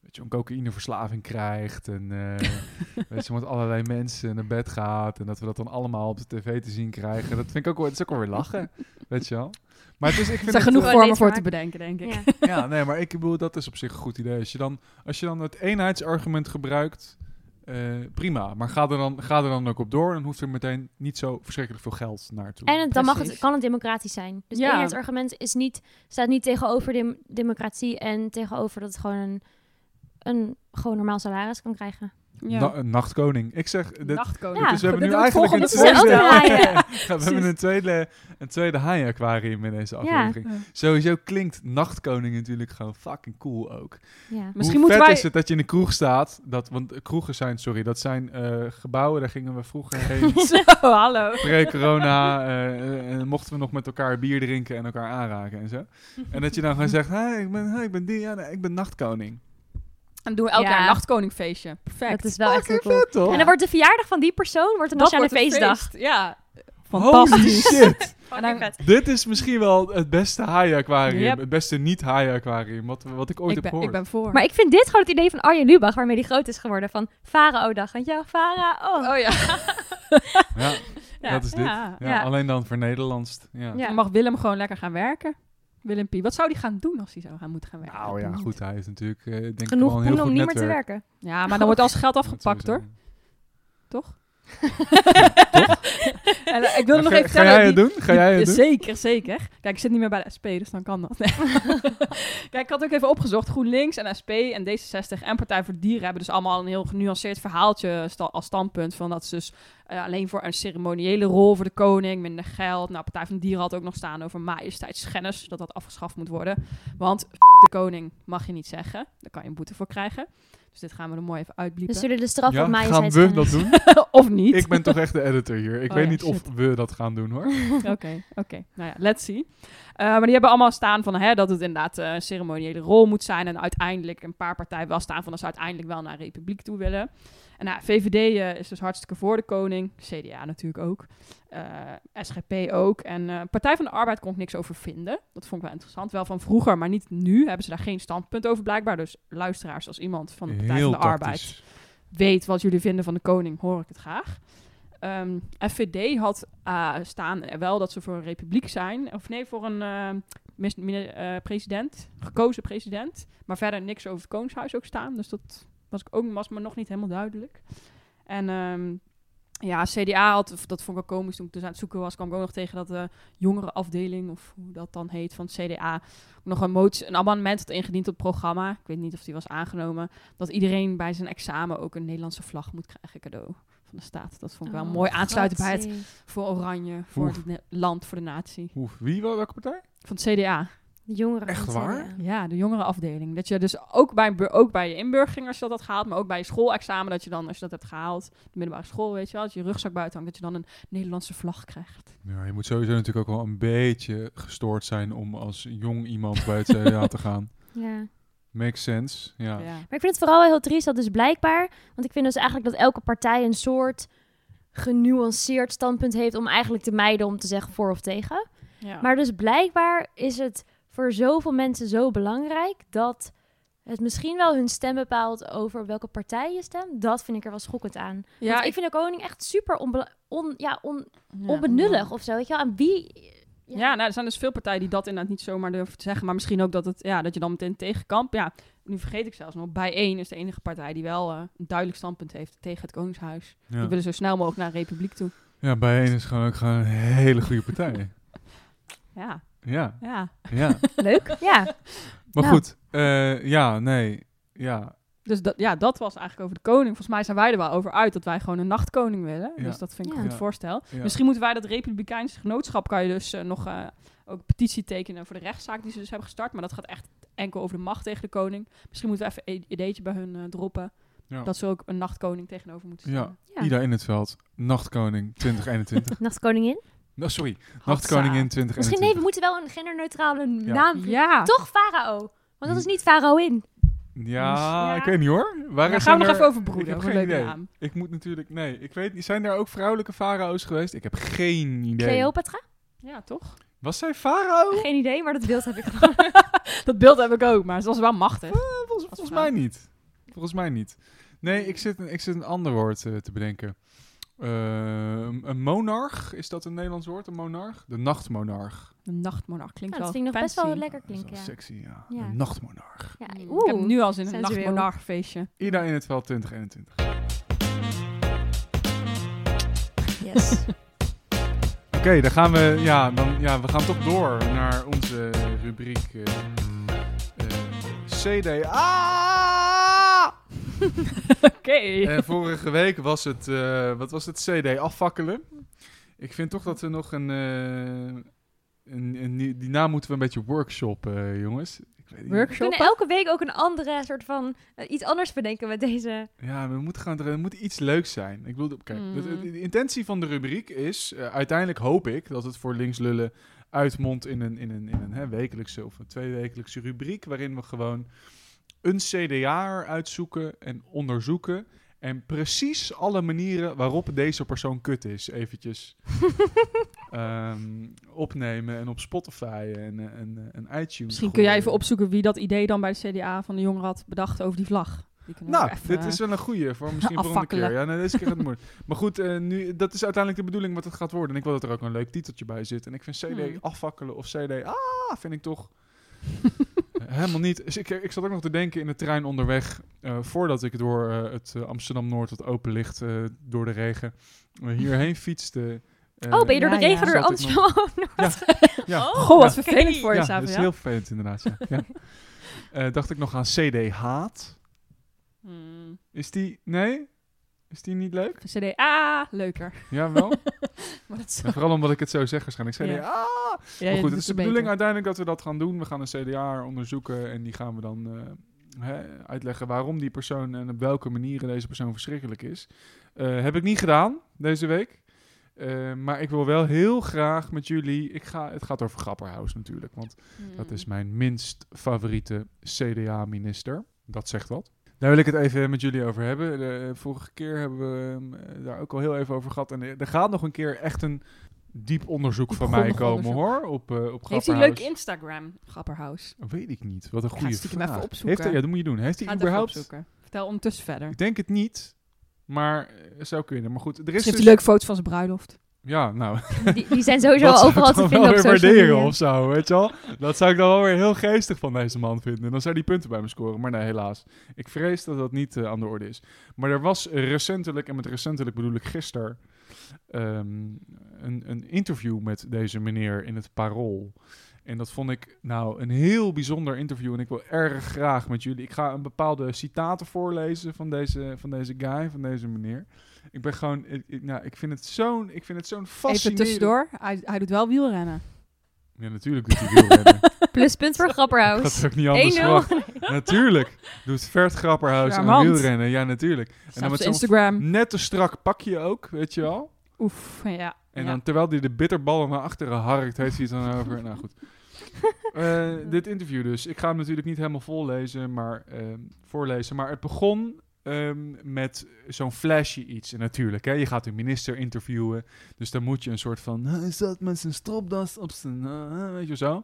Speaker 1: weet je, een cocaïneverslaving krijgt. En eh, weet je, met allerlei mensen naar bed gaat. En dat we dat dan allemaal op de tv te zien krijgen. Dat vind ik ook, wel- dat is ook wel weer lachen. weet je wel. Maar het is, ik
Speaker 2: Er
Speaker 1: vind
Speaker 2: zijn
Speaker 1: het,
Speaker 2: genoeg vormen voor te
Speaker 3: leedvermaak.
Speaker 2: bedenken, denk ik.
Speaker 3: Ja.
Speaker 1: ja, nee, maar ik bedoel, dat is op zich een goed idee. Als je dan, als je dan het eenheidsargument gebruikt, eh, prima. Maar ga er, dan, ga er dan ook op door. Dan hoeft er meteen niet zo verschrikkelijk veel geld naartoe.
Speaker 3: En het- dan mag het, kan het democratisch zijn. Dus
Speaker 2: Ja.
Speaker 3: het eenheidsargument is niet, staat niet tegenover dem- democratie en tegenover dat het gewoon een, een gewoon normaal salaris kan krijgen.
Speaker 2: Ja.
Speaker 1: Na- nachtkoning. Ik zeg, dit,
Speaker 2: Nachtkoning.
Speaker 3: Ja,
Speaker 1: dus we hebben nu eigenlijk een tweede... Ja, we hebben een tweede, een tweede haai-aquarium in deze aflevering.
Speaker 2: Ja.
Speaker 1: Sowieso klinkt nachtkoning natuurlijk gewoon fucking cool ook.
Speaker 3: Ja.
Speaker 2: Misschien
Speaker 1: Hoe vet
Speaker 2: wij-
Speaker 1: is het dat je in de kroeg staat? Dat, want kroegen zijn, sorry, dat zijn eh, gebouwen, daar gingen we vroeger heen.
Speaker 2: Zo, hallo.
Speaker 1: Pre-corona eh, eh, mochten we nog met elkaar bier drinken en elkaar aanraken en zo. En dat je dan gewoon zegt, hey, ik ben, hey, ik ben die, ja, nee, ik ben nachtkoning.
Speaker 2: En doen we elk
Speaker 3: Ja.
Speaker 2: jaar een nachtkoningfeestje. Perfect.
Speaker 3: Dat is wel echt heel cool.
Speaker 1: Vet, toch?
Speaker 3: En dan wordt de verjaardag van die persoon wordt een
Speaker 2: Dat
Speaker 3: nationale
Speaker 2: wordt een
Speaker 3: feestdag.
Speaker 2: feest. Ja.
Speaker 1: Holy
Speaker 2: Fantastisch.
Speaker 1: shit!
Speaker 2: En dan-
Speaker 1: Dit is misschien wel het beste haai-aquarium.
Speaker 2: Yep.
Speaker 1: Het beste niet-haai-aquarium wat, wat ik ooit
Speaker 2: ik,
Speaker 1: heb
Speaker 2: ben,
Speaker 1: gehoord.
Speaker 2: ik ben voor.
Speaker 3: Maar ik vind dit gewoon het idee van Arjen Lubach, waarmee die groot is geworden. Van Farao-dag. Want ja, Farao.
Speaker 2: oh ja.
Speaker 1: Ja,
Speaker 2: ja.
Speaker 1: dat is dit.
Speaker 2: Ja.
Speaker 1: Ja,
Speaker 3: Ja.
Speaker 1: Alleen dan voor Nederlands. Ja.
Speaker 3: Ja.
Speaker 2: Dan mag Willem gewoon lekker gaan werken. Willem P. Wat zou die gaan doen als hij zou gaan moeten gaan werken?
Speaker 1: Nou ja, goed. Hij heeft natuurlijk eh, denk ik
Speaker 3: Genoeg
Speaker 1: wel een heel
Speaker 3: poen
Speaker 1: goed
Speaker 3: om niet meer te werken.
Speaker 2: Ja, maar dan wordt al zijn geld afgepakt hoor.
Speaker 1: sowieso.
Speaker 2: En, eh, ik
Speaker 1: Maar
Speaker 2: nog
Speaker 1: ga,
Speaker 2: even
Speaker 1: ga jij het doen? Ga jij het
Speaker 2: Ja,
Speaker 1: doen?
Speaker 2: Zeker, zeker. Kijk, ik zit niet meer bij de SP, dus dan kan dat. Kijk, ik had ook even opgezocht. GroenLinks en SP en D66 en Partij voor Dieren hebben dus allemaal een heel genuanceerd verhaaltje sta- als standpunt. Van dat ze dus eh, alleen voor een ceremoniële rol voor de koning, minder geld. Nou, Partij van Dieren had ook nog staan over majesteitsschennis, dat dat afgeschaft moet worden. Want f- de koning mag je niet zeggen. Daar kan je een boete voor krijgen. Dus dit gaan we er mooi even
Speaker 3: We
Speaker 2: uitbliepen.
Speaker 3: zullen de straf
Speaker 1: Ja,
Speaker 3: op
Speaker 1: gaan we dat doen?
Speaker 2: of niet.
Speaker 1: ik ben toch echt de editor hier. Ik
Speaker 2: Oh
Speaker 1: weet
Speaker 2: ja,
Speaker 1: niet of we dat gaan doen hoor.
Speaker 2: Oké, oké. Nou ja, let's see. Eh, maar die hebben allemaal staan van hè, dat het inderdaad eh, een ceremoniële rol moet zijn. En uiteindelijk een paar partijen wel staan van dat ze uiteindelijk wel naar een republiek toe willen. Nou, VVD eh, is dus hartstikke voor de koning. CDA natuurlijk ook. Eh, SGP ook. En eh, Partij van de Arbeid kon ik niks over vinden. Dat vond ik wel interessant. Wel van vroeger, maar niet nu. Hebben ze daar geen standpunt over blijkbaar. Dus luisteraars als iemand van de Partij
Speaker 1: Heel
Speaker 2: van de Arbeid weet wat jullie vinden van de koning, hoor ik het graag. Ehm FVD had staan er wel dat ze voor een republiek zijn. Of nee, voor een president, gekozen president. Maar verder niks over het koningshuis ook staan. Dus dat was, ik ook, was me nog niet helemaal duidelijk. En ehm, ja, CDA had, of dat vond ik wel komisch toen ik dus aan het zoeken was, kwam ik ook nog tegen dat de jongere afdeling, of hoe dat dan heet, van het CDA, nog een, motie, een amendement had ingediend op het programma. Ik weet niet of die was aangenomen dat iedereen bij zijn examen ook een Nederlandse vlag moet krijgen cadeau van de staat. Dat vond ik wel
Speaker 3: Oh,
Speaker 2: mooi aansluiten bij het voor Oranje, voor
Speaker 1: Oef.
Speaker 2: het land, voor de natie.
Speaker 1: Oef, wie wel? Welke partij?
Speaker 2: Van het CDA.
Speaker 3: De jongeren.
Speaker 1: Echt waar?
Speaker 2: Ja, de jongere afdeling. Dat je dus ook bij, ook bij je inburgering, als je dat had gehaald, maar ook bij je schoolexamen, dat je dan, als je dat hebt gehaald, de middelbare school, weet je wel, als je je rugzak buiten hangt, dat je dan een Nederlandse vlag krijgt.
Speaker 1: Ja, je moet sowieso natuurlijk ook wel een beetje gestoord zijn om als jong iemand bij het CDA te gaan.
Speaker 3: Ja.
Speaker 1: Makes sense. Ja.
Speaker 2: Ja.
Speaker 3: Maar ik vind het vooral heel triest dat dus blijkbaar... Want ik vind dus eigenlijk dat elke partij een soort genuanceerd standpunt heeft... om eigenlijk te mijden om te zeggen voor of tegen.
Speaker 2: Ja.
Speaker 3: Maar dus blijkbaar is het voor zoveel mensen zo belangrijk... dat het misschien wel hun stem bepaalt over welke partij je stemt. Dat vind ik er wel schokkend aan.
Speaker 2: ja,
Speaker 3: Want ik vind de koning echt super on, ja, on,
Speaker 2: ja,
Speaker 3: onbenullig of zo. Weet je wel? Aan wie...
Speaker 2: Ja, nou, er zijn dus veel partijen die dat inderdaad niet zomaar durven te zeggen. Maar misschien ook dat, het, ja, dat je dan meteen tegenkamp. Ja, nu vergeet ik zelfs nog. Bij één is de enige partij die wel eh, een duidelijk standpunt heeft tegen het Koningshuis. Die willen zo snel mogelijk naar een republiek toe.
Speaker 1: ja, bijeen is gewoon ook gewoon een hele goede partij.
Speaker 2: Ja,
Speaker 1: Ja,
Speaker 2: ja.
Speaker 1: ja.
Speaker 3: Leuk, ja.
Speaker 1: Maar
Speaker 3: Nou.
Speaker 1: goed, eh, ja, nee, ja.
Speaker 2: Dus dat, ja, dat was eigenlijk over de koning. Volgens mij zijn wij er wel over uit dat wij gewoon een nachtkoning willen.
Speaker 1: Ja.
Speaker 2: Dus dat vind ik
Speaker 3: Ja.
Speaker 2: een goed voorstel.
Speaker 1: ja.
Speaker 2: Misschien moeten wij dat Republikeinse genootschap... kan je dus eh, nog eh, ook petitie tekenen voor de rechtszaak die ze dus hebben gestart. Maar dat gaat echt enkel over de macht tegen de koning. Misschien moeten we even een ideetje bij hun droppen.
Speaker 1: Ja.
Speaker 2: Dat ze ook een nachtkoning tegenover moeten
Speaker 1: Ja.
Speaker 2: stellen.
Speaker 3: Ja.
Speaker 1: Ida in het veld, Nachtkoning 2021.
Speaker 3: Nachtkoningin.
Speaker 1: Nou, sorry,
Speaker 2: Hatsa.
Speaker 1: Nachtkoningin 2021.
Speaker 3: Misschien nee, we moeten wel een genderneutrale
Speaker 1: Ja.
Speaker 3: naam.
Speaker 2: Ja.
Speaker 3: Toch farao. Want dat is niet faraoin.
Speaker 1: Ja,
Speaker 2: Ja.
Speaker 1: ik weet niet hoor. Waar
Speaker 2: gaan we nog even over
Speaker 1: Ik
Speaker 2: broeden.
Speaker 1: heb
Speaker 2: over
Speaker 1: geen idee.
Speaker 2: naam.
Speaker 1: Ik moet natuurlijk, nee, ik weet niet. Zijn er ook vrouwelijke farao's geweest? Ik heb geen idee.
Speaker 3: Cleopatra?
Speaker 2: Ja, toch?
Speaker 1: Was zij farao?
Speaker 3: Geen idee, maar dat beeld heb ik gewoon.
Speaker 2: Dat beeld heb ik ook, maar ze was wel machtig.
Speaker 1: Eh, volgens, mij niet. Volgens mij niet. Nee, ik zit een, ik zit een ander woord eh, te bedenken. Eh, een monarch, is dat een Nederlands woord? Een monarch? De nachtmonarch.
Speaker 2: Een nachtmonarch klinkt
Speaker 3: Ja, dat
Speaker 2: wel
Speaker 3: vind ik nog best wel lekker
Speaker 1: Dat is
Speaker 3: klinken, ja.
Speaker 1: sexy, ja.
Speaker 3: Ja.
Speaker 1: Een nachtmonarch.
Speaker 3: ja.
Speaker 2: Mm, Ik heb nu al zin in een nachtmonarch feestje.
Speaker 1: Ida in het veld 2021.
Speaker 3: Yes.
Speaker 1: Oké, dan gaan we, ja, dan, ja, we gaan toch door naar onze rubriek eh eh, CDA.
Speaker 2: Oké.
Speaker 1: En vorige week was het, eh, wat was het, CD afvakkelen. Ik vind toch dat we nog een, eh, een, een die naam moeten we een beetje workshoppen, jongens. Ik weet niet.
Speaker 3: We
Speaker 2: Workshop.
Speaker 3: kunnen elke week ook een andere soort van eh, iets anders bedenken met deze.
Speaker 1: Ja, we moeten gaan, er moet iets leuks zijn. Ik bedoel, kijk,
Speaker 2: Mm.
Speaker 1: de, de- de intentie van de rubriek is, eh, uiteindelijk hoop ik dat het voor links lullen uitmondt in een, in een, in een hè, wekelijkse of een tweewekelijkse rubriek, waarin we gewoon een CDA uitzoeken en onderzoeken En precies alle manieren waarop deze persoon kut is, eventjes ehm, opnemen en op Spotify en, eh, en, en iTunes.
Speaker 2: Misschien kun jij even opzoeken wie dat idee dan bij de CDA van de jongeren had bedacht over die vlag. Die
Speaker 1: Nou,
Speaker 2: even,
Speaker 1: dit is wel een goeie voor misschien volgende
Speaker 2: afvakkelen.
Speaker 1: keer. Ja, nee, deze keer gaat het moeilijk. Maar goed, eh, nu, dat is uiteindelijk de bedoeling wat het gaat worden. En ik wil dat er ook een leuk titeltje bij zit. En ik vind CD
Speaker 2: Hmm.
Speaker 1: afvakkelen of CD, ah, vind ik toch helemaal niet. Dus ik, ik zat ook nog te denken in de trein onderweg, eh, voordat ik door eh, het eh, Amsterdam-Noord, wat open ligt, eh, door de regen, hierheen fietste.
Speaker 3: Oh, ben je door de
Speaker 2: ja,
Speaker 3: regen door
Speaker 1: Zat ik nog-
Speaker 3: Amsterdam?
Speaker 1: Ja,
Speaker 3: Oh,
Speaker 2: Goh, wat vervelend voor je,
Speaker 1: ja, dat is heel vervelend inderdaad. Ja. ja. Eh, dacht ik nog aan CD Haat.
Speaker 2: Hmm.
Speaker 1: Is die, nee? Is die niet leuk?
Speaker 2: CDA, leuker.
Speaker 1: Ja, wel?
Speaker 2: Maar dat
Speaker 1: vooral omdat ik het zo zeg waarschijnlijk. CDA.
Speaker 2: Ja.
Speaker 1: Ah!
Speaker 2: ja,
Speaker 1: maar goed, het is de
Speaker 2: beter.
Speaker 1: bedoeling uiteindelijk dat we dat gaan doen. We gaan een CDA onderzoeken en die gaan we dan eh, hè, uitleggen waarom die persoon en op welke manieren deze persoon verschrikkelijk is. Eh, heb ik niet gedaan deze week. Eh, maar ik wil wel heel graag met jullie. Ik ga, het gaat over Grapperhaus natuurlijk. Want
Speaker 2: Hmm.
Speaker 1: dat is mijn minst favoriete CDA-minister. Dat zegt wat. Daar wil ik het even met jullie over hebben. De vorige keer hebben we hem daar ook al heel even over gehad. En er er gaat nog een keer echt een diep onderzoek van mij komen
Speaker 2: onderzoek.
Speaker 1: hoor. Op, eh op
Speaker 2: Heeft hij leuk Instagram, Grapperhaus?
Speaker 1: Weet ik niet. Wat een goede vraag.
Speaker 2: even opzoeken.
Speaker 1: Heeft hij, ja, dat moet je doen. Heeft hij überhaupt...
Speaker 2: opzoeken. Vertel ondertussen verder.
Speaker 1: Ik denk het niet. Maar eh, zou kunnen. Maar goed, er is
Speaker 2: Heeft
Speaker 1: dus...
Speaker 2: hij leuke foto's van zijn bruiloft?
Speaker 1: Ja, nou.
Speaker 3: Die, die zijn sowieso
Speaker 1: dat zou
Speaker 3: overal te vinden
Speaker 1: wel
Speaker 3: op social
Speaker 1: waarderen of zo, weet je wel. Dat zou ik dan wel weer heel geestig van deze man vinden. Dan zou die punten bij me scoren. Maar nee, helaas. Ik vrees dat dat niet eh, aan de orde is. Maar er was recentelijk, en met recentelijk bedoel ik gisteren, ehm, een, een interview met deze meneer in het Parool. En dat vond ik nou een heel bijzonder interview. En ik wil erg graag met jullie. Ik ga een bepaalde citaten voorlezen van deze, van deze guy, van deze meneer. Ik ben gewoon, ik, ik- nou, ik vind het zo'n, ik vind het zo'n
Speaker 2: Even
Speaker 1: fascinerend.
Speaker 2: tussendoor, hij, hij doet wel wielrennen.
Speaker 1: Ja, natuurlijk doet hij wielrennen.
Speaker 3: Pluspunt voor
Speaker 1: Dat
Speaker 3: Grapperhaus.
Speaker 1: had ook niet anders
Speaker 3: 1-0.
Speaker 1: verwacht. Natuurlijk. Doet Vert Grapperhaus en
Speaker 2: Charmant.
Speaker 1: wielrennen. Ja, natuurlijk. En dan
Speaker 2: op
Speaker 1: met
Speaker 2: Instagram.
Speaker 1: net te strak pakje ook, weet je wel.
Speaker 2: Oef, ja.
Speaker 1: En
Speaker 2: ja.
Speaker 1: dan terwijl hij de bitterballen naar achteren harkt, heeft hij het dan over. Nou goed. Eh, dit interview dus. Ik ga hem natuurlijk niet helemaal vollezen, maar ehm, voorlezen. Maar het begon ehm, met zo'n flashy iets. En natuurlijk, hè, je gaat een minister interviewen. Dus dan moet je een soort van... Hij zat met zijn stropdas op zijn... eh, weet je zo.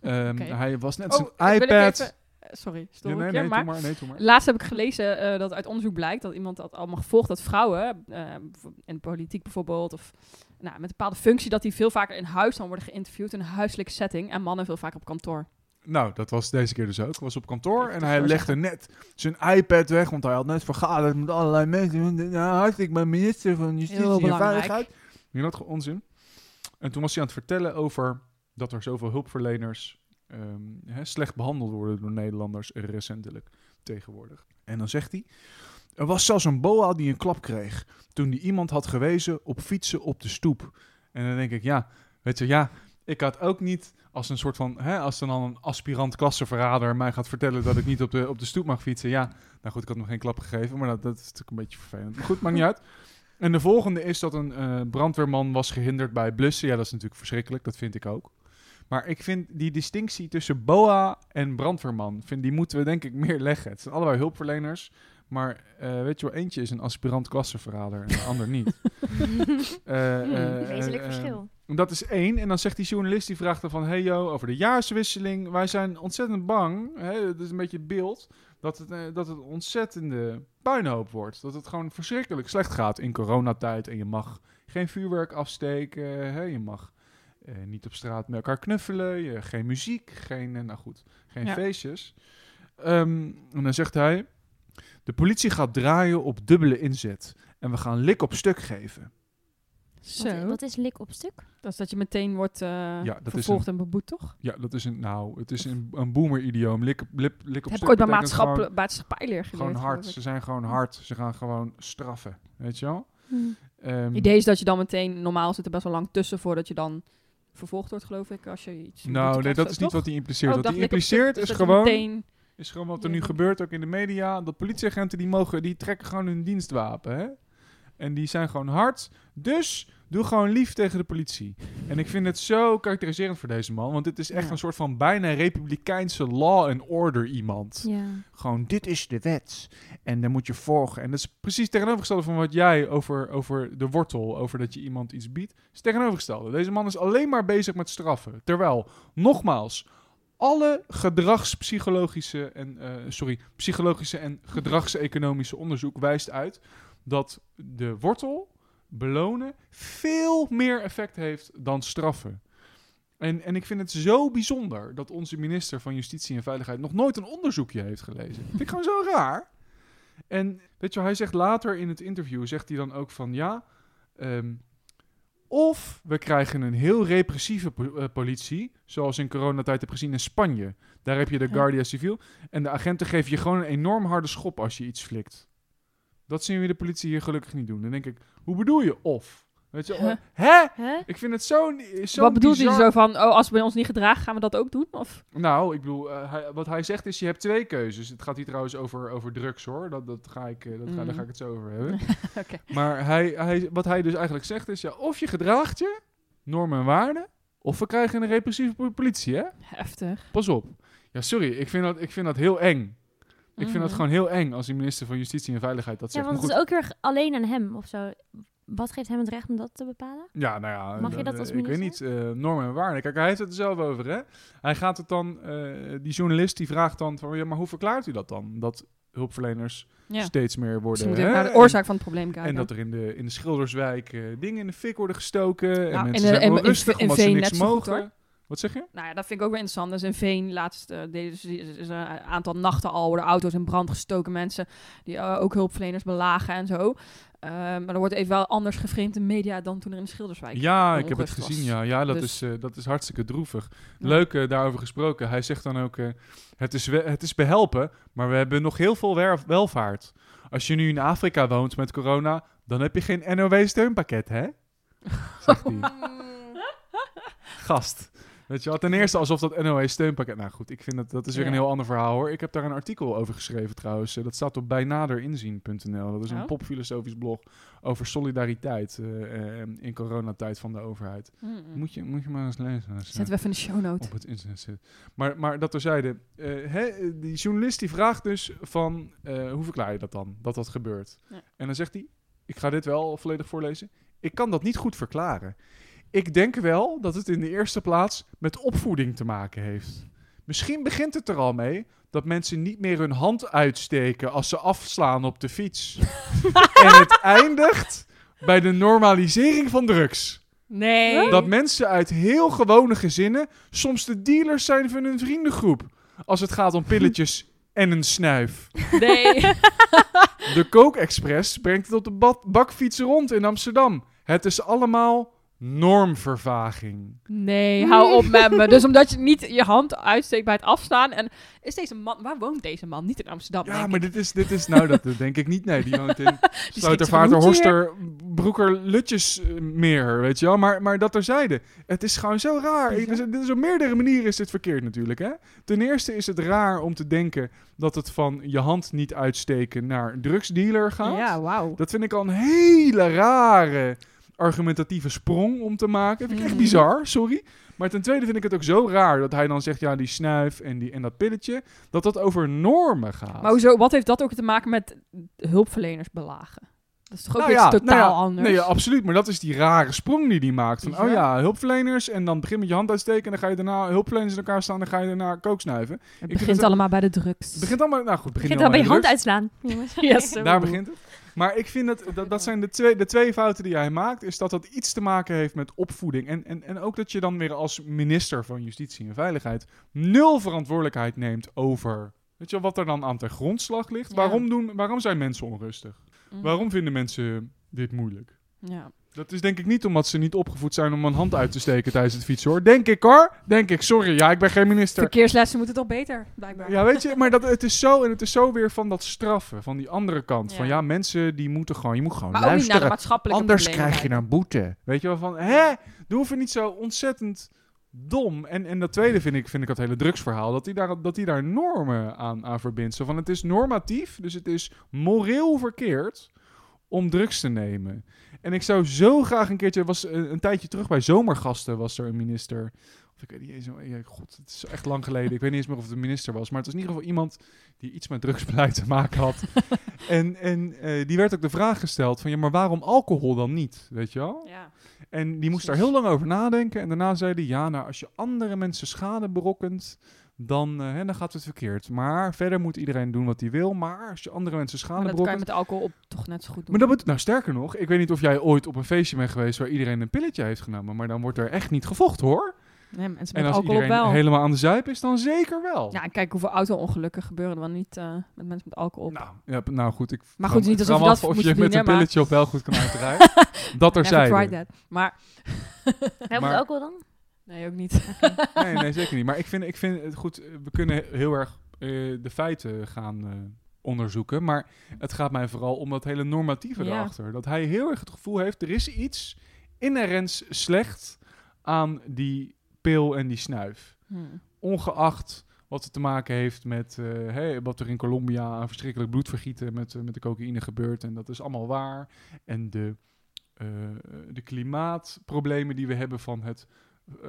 Speaker 1: Ehm. Hij was net
Speaker 2: Oh,
Speaker 1: zijn
Speaker 2: ik
Speaker 1: iPad...
Speaker 2: eh, sorry, stom
Speaker 1: Ja, nee,
Speaker 2: maar
Speaker 1: maar, nee, doe maar.
Speaker 2: laatst heb ik gelezen eh, dat uit onderzoek blijkt dat iemand dat allemaal gevolgd dat vrouwen eh, in de politiek bijvoorbeeld of nou, met een bepaalde functie dat die veel vaker in huis dan worden geïnterviewd in een huiselijke setting en mannen veel vaker op kantoor.
Speaker 1: Nou, dat was deze keer dus ook. Ik was op kantoor en hij legde net zijn iPad weg, want hij had net vergaderd met allerlei mensen. Hartstikke, ik ben minister van Justitie en. Veiligheid. Je had gewoon onzin. En toen was hij aan het vertellen over dat er zoveel hulpverleners ehm, hè, slecht behandeld worden door Nederlanders recentelijk tegenwoordig. En dan zegt hij, er was zelfs een boa die een klap kreeg toen die iemand had gewezen op fietsen op de stoep. En dan denk ik, ja, weet je, ja, ik had ook niet als een soort van, hè, als dan een aspirant klassenverrader mij gaat vertellen dat ik niet op de, op de stoep mag fietsen. Ja, nou goed, ik had nog geen klap gegeven, maar dat, dat is natuurlijk een beetje vervelend. Maar goed, maakt niet uit. En de volgende is dat een eh, brandweerman was gehinderd bij blussen. Ja, dat is natuurlijk verschrikkelijk, dat vind ik ook. Maar ik vind die distinctie tussen BOA en brandweerman, vind, die moeten we denk ik meer leggen. Het zijn allebei hulpverleners, maar eh, weet je wel, eentje is een aspirant klassenverrader en de ander niet. Eh,
Speaker 2: Hmm,
Speaker 1: eh,
Speaker 3: Wezenlijk
Speaker 1: eh,
Speaker 3: verschil.
Speaker 1: dat is één. En dan zegt die journalist, die vraagt dan van... Hey yo, over de jaarswisseling. Wij zijn ontzettend bang. Hè, dat is een beetje het beeld. Dat het, eh, dat het een ontzettende puinhoop wordt. Dat het gewoon verschrikkelijk slecht gaat in coronatijd. En je mag geen vuurwerk afsteken. Hè, je mag eh, niet op straat met elkaar knuffelen. Je, geen muziek. Geen, nou goed, geen
Speaker 2: Ja.
Speaker 1: feestjes. Ehm, en dan zegt hij... De politie gaat draaien op dubbele inzet. En we gaan lik op stuk geven.
Speaker 2: Zo.
Speaker 3: Wat, wat is lik op stuk?
Speaker 2: Dat is dat je meteen wordt eh
Speaker 1: dat is
Speaker 2: vervolgd en beboet, toch?
Speaker 1: Ja, dat is een, nou, het is een, een boomer-idioom. Lik, lik, lik op
Speaker 2: Dat heb
Speaker 1: stuk
Speaker 2: ik ooit bij
Speaker 1: betekent
Speaker 2: maatschappelijk maatschappijleer
Speaker 1: Gewoon,
Speaker 2: geleerd.
Speaker 1: gewoon hard. Ze zijn gewoon hard. Ze gaan gewoon straffen. Weet je wel? Ehm,
Speaker 2: Het idee is dat je dan meteen, normaal zit er best wel lang tussen voordat je dan vervolgd wordt, geloof ik, als je iets...
Speaker 1: nou, nee,
Speaker 2: krijgt,
Speaker 1: dat is niet wat hij impliceert.
Speaker 2: Oh,
Speaker 1: wat
Speaker 2: stuk,
Speaker 1: impliceert
Speaker 2: dus
Speaker 1: is
Speaker 2: je
Speaker 1: gewoon,
Speaker 2: meteen-
Speaker 1: is gewoon wat er nu gebeurt, ook in de media. Dat politieagenten, die, mogen, die trekken gewoon hun dienstwapen. Hè? En die zijn gewoon hard. Dus Doe gewoon lief tegen de politie. En ik vind het zo karakteriserend voor deze man. Want dit is echt
Speaker 2: Ja.
Speaker 1: een soort van bijna republikeinse law and order iemand.
Speaker 3: Ja.
Speaker 1: Gewoon, dit is de wet. En dan moet je volgen. En dat is precies tegenovergestelde van wat jij over, over de wortel, over dat je iemand iets biedt. is tegenovergestelde. Deze man is alleen maar bezig met straffen. Terwijl, nogmaals, alle gedragspsychologische en, eh, sorry, psychologische en gedragseconomische onderzoek wijst uit dat de wortel, belonen, veel meer effect heeft dan straffen. En, en ik vind het zo bijzonder dat onze minister van Justitie en Veiligheid nog nooit een onderzoekje heeft gelezen. Vind ik gewoon zo raar. En weet je, hij zegt later in het interview, zegt hij dan ook van ja, ehm, of we krijgen een heel repressieve eh, politie, zoals in coronatijd heb gezien in Spanje. Daar heb je de. Guardia Civil en de agenten geven je gewoon een enorm harde schop als je iets flikt. Dat zien we de politie hier gelukkig niet doen. Dan denk ik, hoe bedoel je of? Weet je,
Speaker 2: Huh?
Speaker 1: hè? Ik vind het zo, zo
Speaker 2: Wat bedoelt hij zo van, oh, als we ons niet gedragen, gaan we dat ook doen? Of?
Speaker 1: Nou, ik bedoel, eh, hij, wat hij zegt is, je hebt twee keuzes. Het gaat hier trouwens over, over drugs, hoor. Dat, dat ga ik, eh, dat ga,
Speaker 2: Mm.
Speaker 1: daar ga ik het zo over hebben.
Speaker 2: Oké.
Speaker 1: Maar hij, hij, wat hij dus eigenlijk zegt is, ja, of je gedraagt je, normen en waarden, of we krijgen een repressieve po- politie, hè?
Speaker 2: Heftig.
Speaker 1: Pas op. Ja, sorry, ik vind dat, ik vind dat heel eng. Ik vind dat
Speaker 2: Mhm.
Speaker 1: gewoon heel eng als die minister van Justitie en Veiligheid dat
Speaker 3: Ja,
Speaker 1: zegt.
Speaker 3: want het is ook erg alleen aan hem of zo. Wat geeft hem het recht om dat te bepalen?
Speaker 1: ja, nou ja.
Speaker 3: Mag je
Speaker 1: eh,
Speaker 3: dat als
Speaker 1: Ik weet niet, eh, normen en waarden. Kijk, hij heeft het er zelf over, hè? Hij gaat het dan, eh, die journalist die vraagt dan van, ja, maar hoe verklaart u dat dan? Dat hulpverleners
Speaker 2: Ja.
Speaker 1: steeds meer
Speaker 2: Dus
Speaker 1: worden. hè?
Speaker 2: even naar de
Speaker 1: En-
Speaker 2: oorzaak van het probleem kijken.
Speaker 1: En dat er in de, in de Schilderswijk eh, dingen in de fik worden gestoken. en
Speaker 2: Nou,
Speaker 1: mensen
Speaker 2: de-
Speaker 1: zijn onrustig
Speaker 2: in
Speaker 1: omdat ze niks
Speaker 2: goed,
Speaker 1: mogen. Wat zeg je?
Speaker 2: Nou ja, dat vind ik ook wel interessant. Dus in Veen laatst deden ze is- is een aantal nachten al worden auto's in brand gestoken. Mensen die eh, ook hulpverleners belagen en zo. Eh, maar er wordt even wel anders geframed in media dan toen er in de Schilderswijk
Speaker 1: Ja, ik heb het gezien.
Speaker 2: was.
Speaker 1: Ja, ja dat,
Speaker 2: Dus-
Speaker 1: is, eh, dat is hartstikke droevig.
Speaker 2: Ja.
Speaker 1: Leuk eh, daarover gesproken. Hij zegt dan ook, eh, het, is we- het is behelpen, maar we hebben nog heel veel welvaart. Als je nu in Afrika woont met corona, dan heb je geen NOW-steunpakket, hè? Zegt hij. Gast. Weet je wel, ten eerste alsof dat NOW-steunpakket... Nou goed, ik vind dat, dat is weer
Speaker 2: Ja.
Speaker 1: een heel ander verhaal hoor. Ik heb daar een artikel over geschreven trouwens. Eh, Dat staat op bijnaderinzien.nl. Dat is een
Speaker 2: Oh.
Speaker 1: popfilosofisch blog over solidariteit eh, in coronatijd van de overheid.
Speaker 2: Mm.
Speaker 1: Moet je, moet je maar eens lezen. als
Speaker 2: Zetten we even in de show note.
Speaker 1: op het internet zit. Maar, maar dat terzijde. eh hè, die journalist die vraagt dus van... hoe verklaar je dat dan, dat dat gebeurt?
Speaker 2: Ja.
Speaker 1: En dan zegt hij... Ik ga dit wel volledig voorlezen. Ik kan dat niet goed verklaren. Ik denk wel dat het in de eerste plaats met opvoeding te maken heeft. Misschien begint het er al mee dat mensen niet meer hun hand uitsteken als ze afslaan op de fiets. en het eindigt bij de normalisering van drugs.
Speaker 2: Nee.
Speaker 1: Dat mensen uit heel gewone gezinnen soms de dealers zijn van hun vriendengroep. Als het gaat om pilletjes en een snuif.
Speaker 2: Nee.
Speaker 1: De Coke Express brengt het op de bad- bakfiets rond in Amsterdam. Het is allemaal normvervaging.
Speaker 2: Nee, hou op met me. Dus omdat je niet je hand uitsteekt bij het afstaan. En is deze man, waar woont deze man? Niet in Amsterdam.
Speaker 1: Ja,
Speaker 2: denk
Speaker 1: maar
Speaker 2: ik.
Speaker 1: dit is, dit is nou, dat denk ik niet. Nee, die woont in
Speaker 2: hoedje
Speaker 1: Horster, Broeker, Lutjes eh, meer, weet je wel. Maar, maar dat terzijde. Het is gewoon zo raar. Ik- dus, dit is op meerdere manieren is dit verkeerd natuurlijk, hè. Ten eerste is het raar om te denken dat het van je hand niet uitsteken naar drugsdealer gaat.
Speaker 2: Ja, wauw.
Speaker 1: Dat vind ik al een hele rare argumentatieve sprong om te maken. Dat vind ik echt
Speaker 2: Mhm.
Speaker 1: bizar, sorry. Maar ten tweede vind ik het ook zo raar dat hij dan zegt, ja, die snuif en, die, en dat pilletje, dat dat over normen gaat.
Speaker 2: Maar hoezo, wat heeft dat ook te maken met hulpverleners belagen? Dat is toch ook
Speaker 1: Nou
Speaker 2: iets
Speaker 1: ja,
Speaker 2: totaal
Speaker 1: nou ja,
Speaker 2: anders?
Speaker 1: Nee, ja, absoluut. Maar dat is die rare sprong die hij maakt. Van,
Speaker 2: Ja.
Speaker 1: oh ja, hulpverleners. En dan begin met je hand uitsteken. En dan ga je daarna hulpverleners in elkaar staan. En dan ga je daarna kooksnuiven.
Speaker 2: het
Speaker 1: vind
Speaker 2: begint
Speaker 1: het-
Speaker 2: allemaal bij de drugs.
Speaker 1: Het begint allemaal... Nou goed, begin
Speaker 3: Begint al bij je hand uitslaan.
Speaker 2: Yes.
Speaker 1: Daar begint het. Maar ik vind dat, dat, dat zijn de twee, de twee fouten die hij maakt. Is dat dat iets te maken heeft met opvoeding. En, en, en ook dat je dan weer als minister van Justitie en Veiligheid nul verantwoordelijkheid neemt over... Weet je wel, wat er dan aan ten grondslag ligt?
Speaker 2: Ja.
Speaker 1: Waarom, doen, waarom zijn mensen onrustig?
Speaker 2: Mm.
Speaker 1: Waarom vinden mensen dit moeilijk?
Speaker 2: Ja.
Speaker 1: Dat is denk ik niet omdat ze niet opgevoed zijn om een hand uit te steken tijdens het fietsen hoor. Denk ik hoor. Denk ik. Sorry. Ja, ik ben geen minister.
Speaker 2: Verkeerslessen moeten toch beter, blijkbaar.
Speaker 1: Ja, weet je, maar dat, het is zo en het is zo weer van dat straffen, van die andere kant. Van
Speaker 2: Ja.
Speaker 1: mensen die moeten gewoon, je moet gewoon
Speaker 2: maar ook niet
Speaker 1: luisteren.
Speaker 2: maatschappelijke
Speaker 1: Anders
Speaker 2: problemen
Speaker 1: krijg je een boete. Weet je wel van, hè? Doe even niet zo ontzettend dom. En, en dat tweede vind ik, vind ik dat hele drugsverhaal, dat hij daar, dat hij daar normen aan, aan verbindt. Zo van, het is normatief, dus het is moreel verkeerd om drugs te nemen. En ik zou zo graag een keertje, was een, een tijdje terug bij Zomergasten was er een minister. Of ik weet niet eens, ja, god, het is echt lang geleden. Ik weet niet eens meer of het een minister was, maar het was in ieder geval iemand die iets met drugsbeleid te maken had. en en eh, die werd ook de vraag gesteld van, ja, maar waarom alcohol dan niet? Weet je wel?
Speaker 2: Ja.
Speaker 1: En die moest daar heel lang over nadenken. En daarna zei hij, ja, nou, als je andere mensen schade berokkent, dan, eh, hè, dan gaat het verkeerd. Maar verder moet iedereen doen wat hij wil. Maar als je andere mensen schade
Speaker 2: Maar dat kan je met alcohol op toch net zo goed doen.
Speaker 1: Maar dat moet, nou sterker nog, ik weet niet of jij ooit op een feestje bent geweest waar iedereen een pilletje heeft genomen. Maar dan wordt er echt niet gevochten hoor.
Speaker 2: Nee, mensen
Speaker 1: En
Speaker 2: met
Speaker 1: als
Speaker 2: alcohol op
Speaker 1: iedereen
Speaker 2: wel.
Speaker 1: helemaal aan de zuip is, dan zeker wel.
Speaker 2: Ja, en kijk hoeveel auto-ongelukken gebeuren er wel niet eh, met mensen met alcohol op.
Speaker 1: Nou, ja, nou goed, ik
Speaker 2: Maar
Speaker 1: vraag
Speaker 2: goed, niet alsof dat
Speaker 1: af of je met een
Speaker 2: maar-
Speaker 1: pilletje op wel goed kan uitrijden. dat er zijn.
Speaker 2: Maar,
Speaker 3: Helpt
Speaker 1: Maar-
Speaker 3: ook wel dan?
Speaker 2: Nee, ook niet.
Speaker 1: Nee, nee, zeker niet. Maar ik vind, ik vind het goed, eh, we kunnen heel erg eh, de feiten gaan eh, onderzoeken. Maar het gaat mij vooral om dat hele normatieve
Speaker 2: Ja.
Speaker 1: erachter. Dat hij heel erg het gevoel heeft, er is iets inherents slecht aan die pil en die snuif.
Speaker 2: Hmm.
Speaker 1: Ongeacht wat het te maken heeft met eh, wat er in Colombia aan verschrikkelijk bloedvergieten met, met de cocaïne gebeurt. En dat is allemaal waar. En de, eh, de klimaatproblemen die we hebben van het, eh,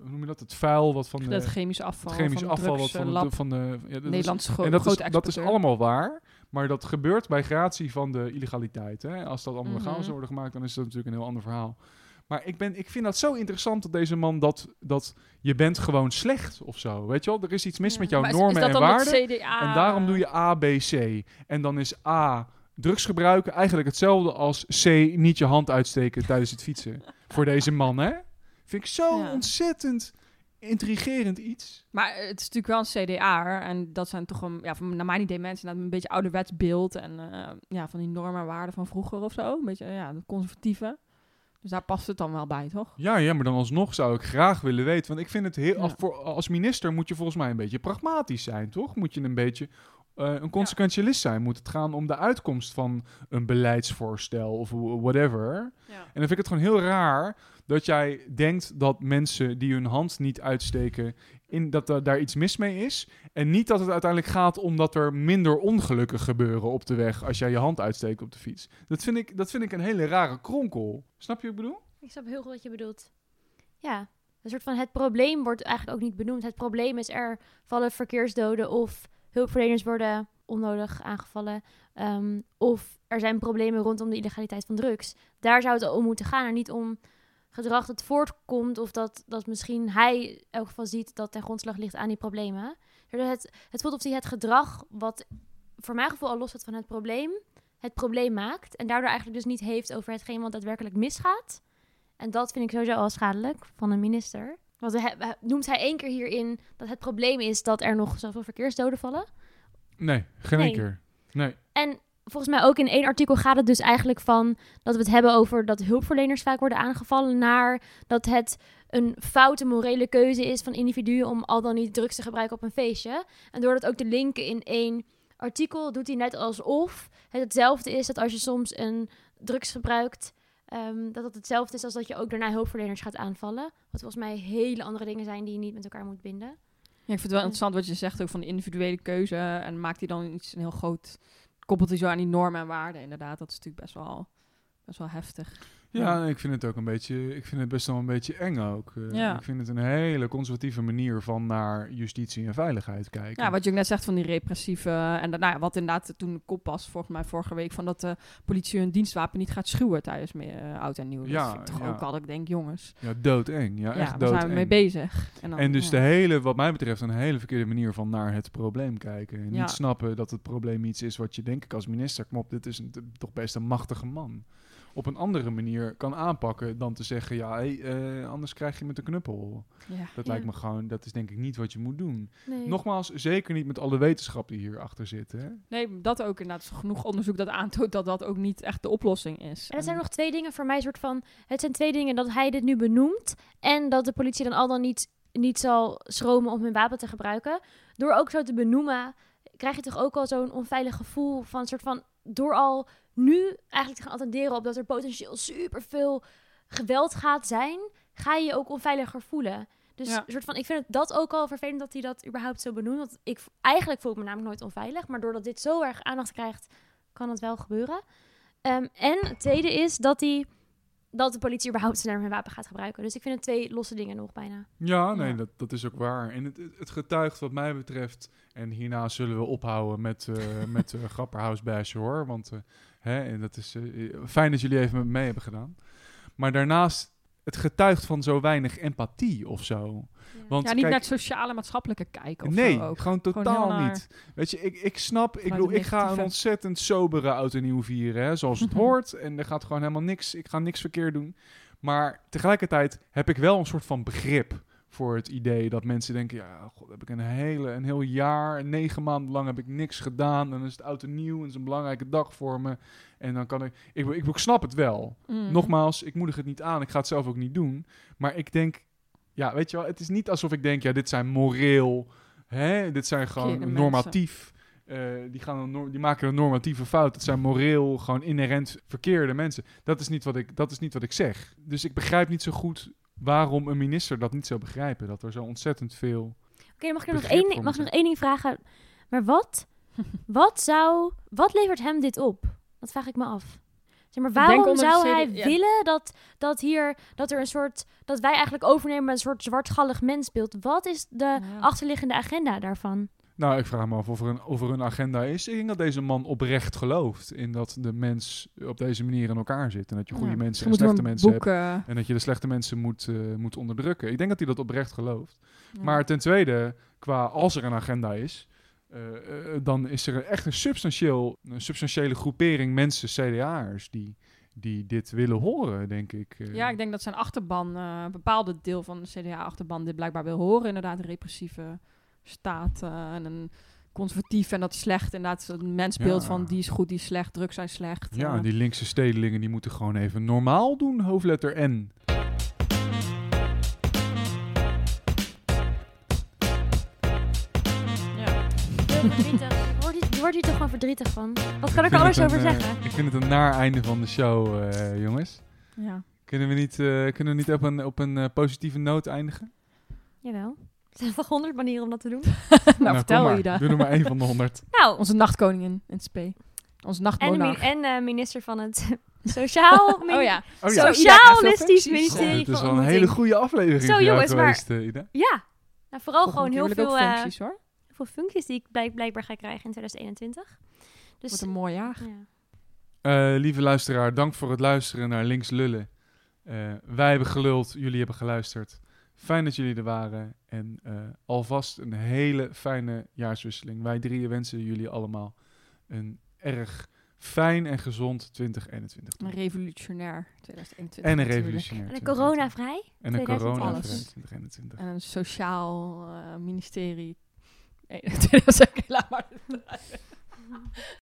Speaker 1: hoe noem je dat, het vuil wat van de,
Speaker 2: dat chemisch afval.
Speaker 1: het chemisch
Speaker 2: van
Speaker 1: afval wat van de, van de ja,
Speaker 2: Nederlandse
Speaker 1: en dat is, dat is allemaal waar, maar dat gebeurt bij gratie van de illegaliteit. Hè? Als dat allemaal legaal
Speaker 2: Mhm.
Speaker 1: zou worden gemaakt, dan is dat natuurlijk een heel ander verhaal. Maar ik, ben, ik vind dat zo interessant dat deze man dat, dat je bent gewoon slecht of zo. Weet je wel, er is iets mis
Speaker 3: Ja.
Speaker 1: met jouw
Speaker 2: Maar
Speaker 1: normen
Speaker 2: is
Speaker 1: en waarden. En daarom doe je A, B, C. En dan is A, drugs gebruiken eigenlijk hetzelfde als C, niet je hand uitsteken tijdens het fietsen. Voor deze man, hè? Vind ik zo
Speaker 2: Ja.
Speaker 1: ontzettend intrigerend iets.
Speaker 2: Maar het is natuurlijk wel een CDA. En dat zijn toch een, ja, van, naar mijn idee mensen met een beetje ouderwets beeld. En eh, ja, van die normen en waarden van vroeger of zo. Een beetje, ja, de conservatieve. Dus daar past het dan wel bij, toch?
Speaker 1: Ja, ja, maar dan alsnog zou ik graag willen weten. Want ik vind het heel.
Speaker 2: Ja.
Speaker 1: Als, voor, als minister moet je volgens mij een beetje pragmatisch zijn, toch? Moet je een beetje een consequentialist zijn. Moet het gaan om de uitkomst van een beleidsvoorstel of wh- whatever.
Speaker 2: Ja.
Speaker 1: En dan vind ik het gewoon heel raar dat jij denkt dat mensen die hun hand niet uitsteken, in, dat er daar iets mis mee is. En niet dat het uiteindelijk gaat omdat er minder ongelukken gebeuren op de weg als jij je hand uitsteekt op de fiets. Dat vind ik, dat vind ik een hele rare kronkel. Snap je wat ik bedoel?
Speaker 3: Ik snap heel goed wat je bedoelt. Ja, een soort van het probleem wordt eigenlijk ook niet benoemd. Het probleem is er vallen verkeersdoden of hulpverleners worden onnodig aangevallen. ehm, of er zijn problemen rondom de illegaliteit van drugs. Daar zou het om moeten gaan en niet om gedrag dat voortkomt of dat, dat misschien hij in elk geval ziet dat ten grondslag ligt aan die problemen. Het, het voelt of hij het gedrag wat voor mijn gevoel al los staat van het probleem, het probleem maakt. En daardoor eigenlijk dus niet heeft over hetgeen wat daadwerkelijk misgaat. En dat vind ik sowieso al schadelijk van een minister. Want hij, noemt hij één keer hierin dat het probleem is dat er nog zoveel verkeersdoden vallen.
Speaker 1: Nee, geen
Speaker 3: Nee.
Speaker 1: keer. Nee.
Speaker 3: En volgens mij ook in één artikel gaat het dus eigenlijk van dat we het hebben over dat hulpverleners vaak worden aangevallen, naar dat het een foute morele keuze is van individuen om al dan niet drugs te gebruiken op een feestje. En door dat ook te linken in één artikel, doet hij net alsof het hetzelfde is dat als je soms een drugs gebruikt, ehm, dat het hetzelfde is als dat je ook daarna hulpverleners gaat aanvallen. Wat volgens mij hele andere dingen zijn die je niet met elkaar moet binden.
Speaker 2: Ja, ik vind het wel interessant wat je zegt ook van de individuele keuze. En maakt hij dan iets een heel groot... Koppelt hij zo aan die normen en waarden inderdaad. Dat is natuurlijk best wel, best wel heftig.
Speaker 1: Ja, ik vind het ook een beetje, ik vind het best wel een beetje eng ook. Eh,
Speaker 2: Ja.
Speaker 1: Ik vind het een hele conservatieve manier van naar justitie en veiligheid kijken.
Speaker 2: Ja, wat je ook net zegt van die repressieve... En nou ja, wat inderdaad toen de kop was, volgens mij vorige week... van dat de politie hun dienstwapen niet gaat schuwen tijdens meer, eh, oud en nieuw.
Speaker 1: Ja,
Speaker 2: dat vind ik toch
Speaker 1: ja.
Speaker 2: ook al ik denk, jongens...
Speaker 1: Ja, doodeng. Ja,
Speaker 2: Ja,
Speaker 1: echt doodeng.
Speaker 2: zijn we mee bezig? En, dan,
Speaker 1: En dus de hele, wat mij betreft, een hele verkeerde manier van naar het probleem kijken. En niet snappen dat het probleem iets is wat je, denk ik, als minister, kom op, dit is een, toch best een machtige man. Op een andere manier kan aanpakken dan te zeggen, ja, hey, eh, anders krijg je met de knuppel.
Speaker 2: Ja.
Speaker 1: Dat
Speaker 3: Ja.
Speaker 1: lijkt me gewoon, dat is denk ik niet wat je moet doen.
Speaker 3: Nee.
Speaker 1: Nogmaals, zeker niet met alle wetenschap die hierachter zit. Hè?
Speaker 2: Nee, dat ook inderdaad. Er is genoeg onderzoek dat aantoont dat dat ook niet echt de oplossing is.
Speaker 3: En er zijn nog twee dingen voor mij, soort van. Het zijn twee dingen dat hij dit nu benoemt. En dat de politie dan al dan niet, niet zal schromen om hun wapen te gebruiken. Door ook zo te benoemen, krijg je toch ook al zo'n onveilig gevoel van soort van. Door al nu eigenlijk te gaan attenderen op dat er potentieel superveel geweld gaat zijn, ga je je ook onveiliger voelen. Dus
Speaker 2: Ja.
Speaker 3: soort van, ik vind het dat ook al vervelend dat hij dat überhaupt zo benoemt. Want ik, eigenlijk voel ik me namelijk nooit onveilig. Maar doordat dit zo erg aandacht krijgt, kan het wel gebeuren. Ehm, en het tweede is dat, die, dat de politie überhaupt sneller een wapen gaat gebruiken. Dus ik vind het twee losse dingen nog bijna.
Speaker 1: Ja, nee,
Speaker 2: Ja.
Speaker 1: Dat, dat is ook waar. En het, het getuigt wat mij betreft... En hierna zullen we ophouden met, eh met uh, Grapperhaus hoor. Want eh, hè, en dat is eh, fijn dat jullie even met me mee hebben gedaan. Maar daarnaast, het getuigt van zo weinig empathie of zo. Want
Speaker 2: ja, niet
Speaker 1: kijk,
Speaker 2: naar het sociale maatschappelijke kijken of
Speaker 1: nee,
Speaker 2: ook.
Speaker 1: gewoon
Speaker 2: Gewoon
Speaker 1: totaal
Speaker 2: naar-
Speaker 1: niet. Weet je, ik, ik snap, ik, bedoel, ik ga een ontzettend sobere oud en nieuw vieren, hè, zoals het hoort. En er gaat gewoon helemaal niks, ik ga niks verkeerd doen. Maar tegelijkertijd heb ik wel een soort van begrip voor het idee dat mensen denken, ja, god, heb ik een hele, een heel jaar, negen maanden lang heb ik niks gedaan. En dan is het oud en nieuw en is een belangrijke dag voor me. En dan kan ik, ik, ik, ik snap het wel.
Speaker 2: Mm.
Speaker 1: Nogmaals, ik moedig het niet aan. Ik ga het zelf ook niet doen. Maar ik denk, ja, weet je wel, het is niet alsof ik denk, ja, dit zijn moreel, hè, dit zijn gewoon normatief. eh, die, gaan die maken een normatieve fout. Het zijn moreel gewoon inherent verkeerde mensen. Dat is, niet wat ik, dat is niet wat ik zeg. Dus ik begrijp niet zo goed waarom een minister dat niet zou begrijpen. Dat er zo ontzettend veel...
Speaker 3: Oké, mag ik er nog één, mag nog één ding vragen? Maar wat, wat zou, wat levert hem dit op? Dat vraag ik me af. Zeg maar, waarom zou
Speaker 2: CD
Speaker 3: hij
Speaker 2: ja.
Speaker 3: willen dat, dat hier, dat er een soort, dat wij eigenlijk overnemen met een soort zwartgallig mensbeeld? Wat is de
Speaker 2: Ja.
Speaker 3: achterliggende agenda daarvan?
Speaker 1: Nou, ik vraag me af of er, een, of er een agenda is. Ik denk dat deze man oprecht gelooft in dat de mens op deze manier in elkaar zit. En dat je goede
Speaker 2: Ja,
Speaker 1: mensen en slechte mensen hebt. En dat je de slechte mensen moet, eh, moet onderdrukken. Ik denk dat hij dat oprecht gelooft.
Speaker 2: ja.
Speaker 1: Maar ten tweede, qua als er een agenda is, eh, eh, dan is er echt een, substantieel, een substantiële groepering mensen, CDA'ers, die, die dit willen horen, denk ik.
Speaker 2: Ja, ik denk dat zijn achterban, een bepaalde deel van de CDA-achterban dit blijkbaar wil horen. Inderdaad, repressieve staat eh, en een conservatief en dat is slecht. Inderdaad, een mensbeeld
Speaker 1: Ja.
Speaker 2: van die is goed, die is slecht, drugs zijn slecht.
Speaker 1: Ja,
Speaker 2: eh.
Speaker 1: die linkse stedelingen die moeten gewoon even normaal doen, hoofdletter N.
Speaker 2: ja.
Speaker 3: Verdrietig. Wordt hier, wordt hier toch gewoon verdrietig van. Wat kan ik er alles
Speaker 1: het
Speaker 3: over
Speaker 1: een, eh,
Speaker 3: zeggen?
Speaker 1: ik vind het een naar einde van de show, eh, jongens.
Speaker 2: ja.
Speaker 1: Kunnen we niet, eh, kunnen we niet op een, op een positieve noot eindigen?
Speaker 3: Jawel. Er zijn toch honderd manieren om dat te doen?
Speaker 2: nou, vertel
Speaker 1: kom maar.
Speaker 2: Ida.
Speaker 1: Doe er maar één van de honderd.
Speaker 3: Nou,
Speaker 2: Onze nachtkoningin in SP. Onze nachtmonarch.
Speaker 3: en eh, minister van het Sociaal...
Speaker 2: oh ja.
Speaker 1: Oh ja,
Speaker 2: krijgt veel
Speaker 3: Socialistisch ministerie
Speaker 1: dit is
Speaker 3: van
Speaker 1: wel een hele goede aflevering
Speaker 3: Zo, jongens, maar-
Speaker 1: geweest, eh, Ida.
Speaker 3: Ja. Nou, vooral
Speaker 2: Volgende
Speaker 3: gewoon heel veel, eh,
Speaker 2: functies hoor.
Speaker 3: heel veel functies die ik blijk- blijkbaar ga krijgen in 2021. Dus
Speaker 2: Wordt een mooi jaar.
Speaker 3: ja.
Speaker 1: Eh, lieve luisteraar, dank voor het luisteren naar Links Lullen. Eh, wij hebben geluld, jullie hebben geluisterd. Fijn dat jullie er waren. En eh, alvast een hele fijne jaarswisseling. Wij drieën wensen jullie allemaal een erg fijn en gezond 2021. toe.
Speaker 2: Een revolutionair 2021.
Speaker 1: En een revolutionair.
Speaker 3: En een
Speaker 1: 2021.
Speaker 3: coronavrij.
Speaker 1: En een
Speaker 3: 2020.
Speaker 1: corona
Speaker 2: Alles.
Speaker 1: 2021.
Speaker 2: En een sociaal eh, ministerie. Nee, 2000, laat maar.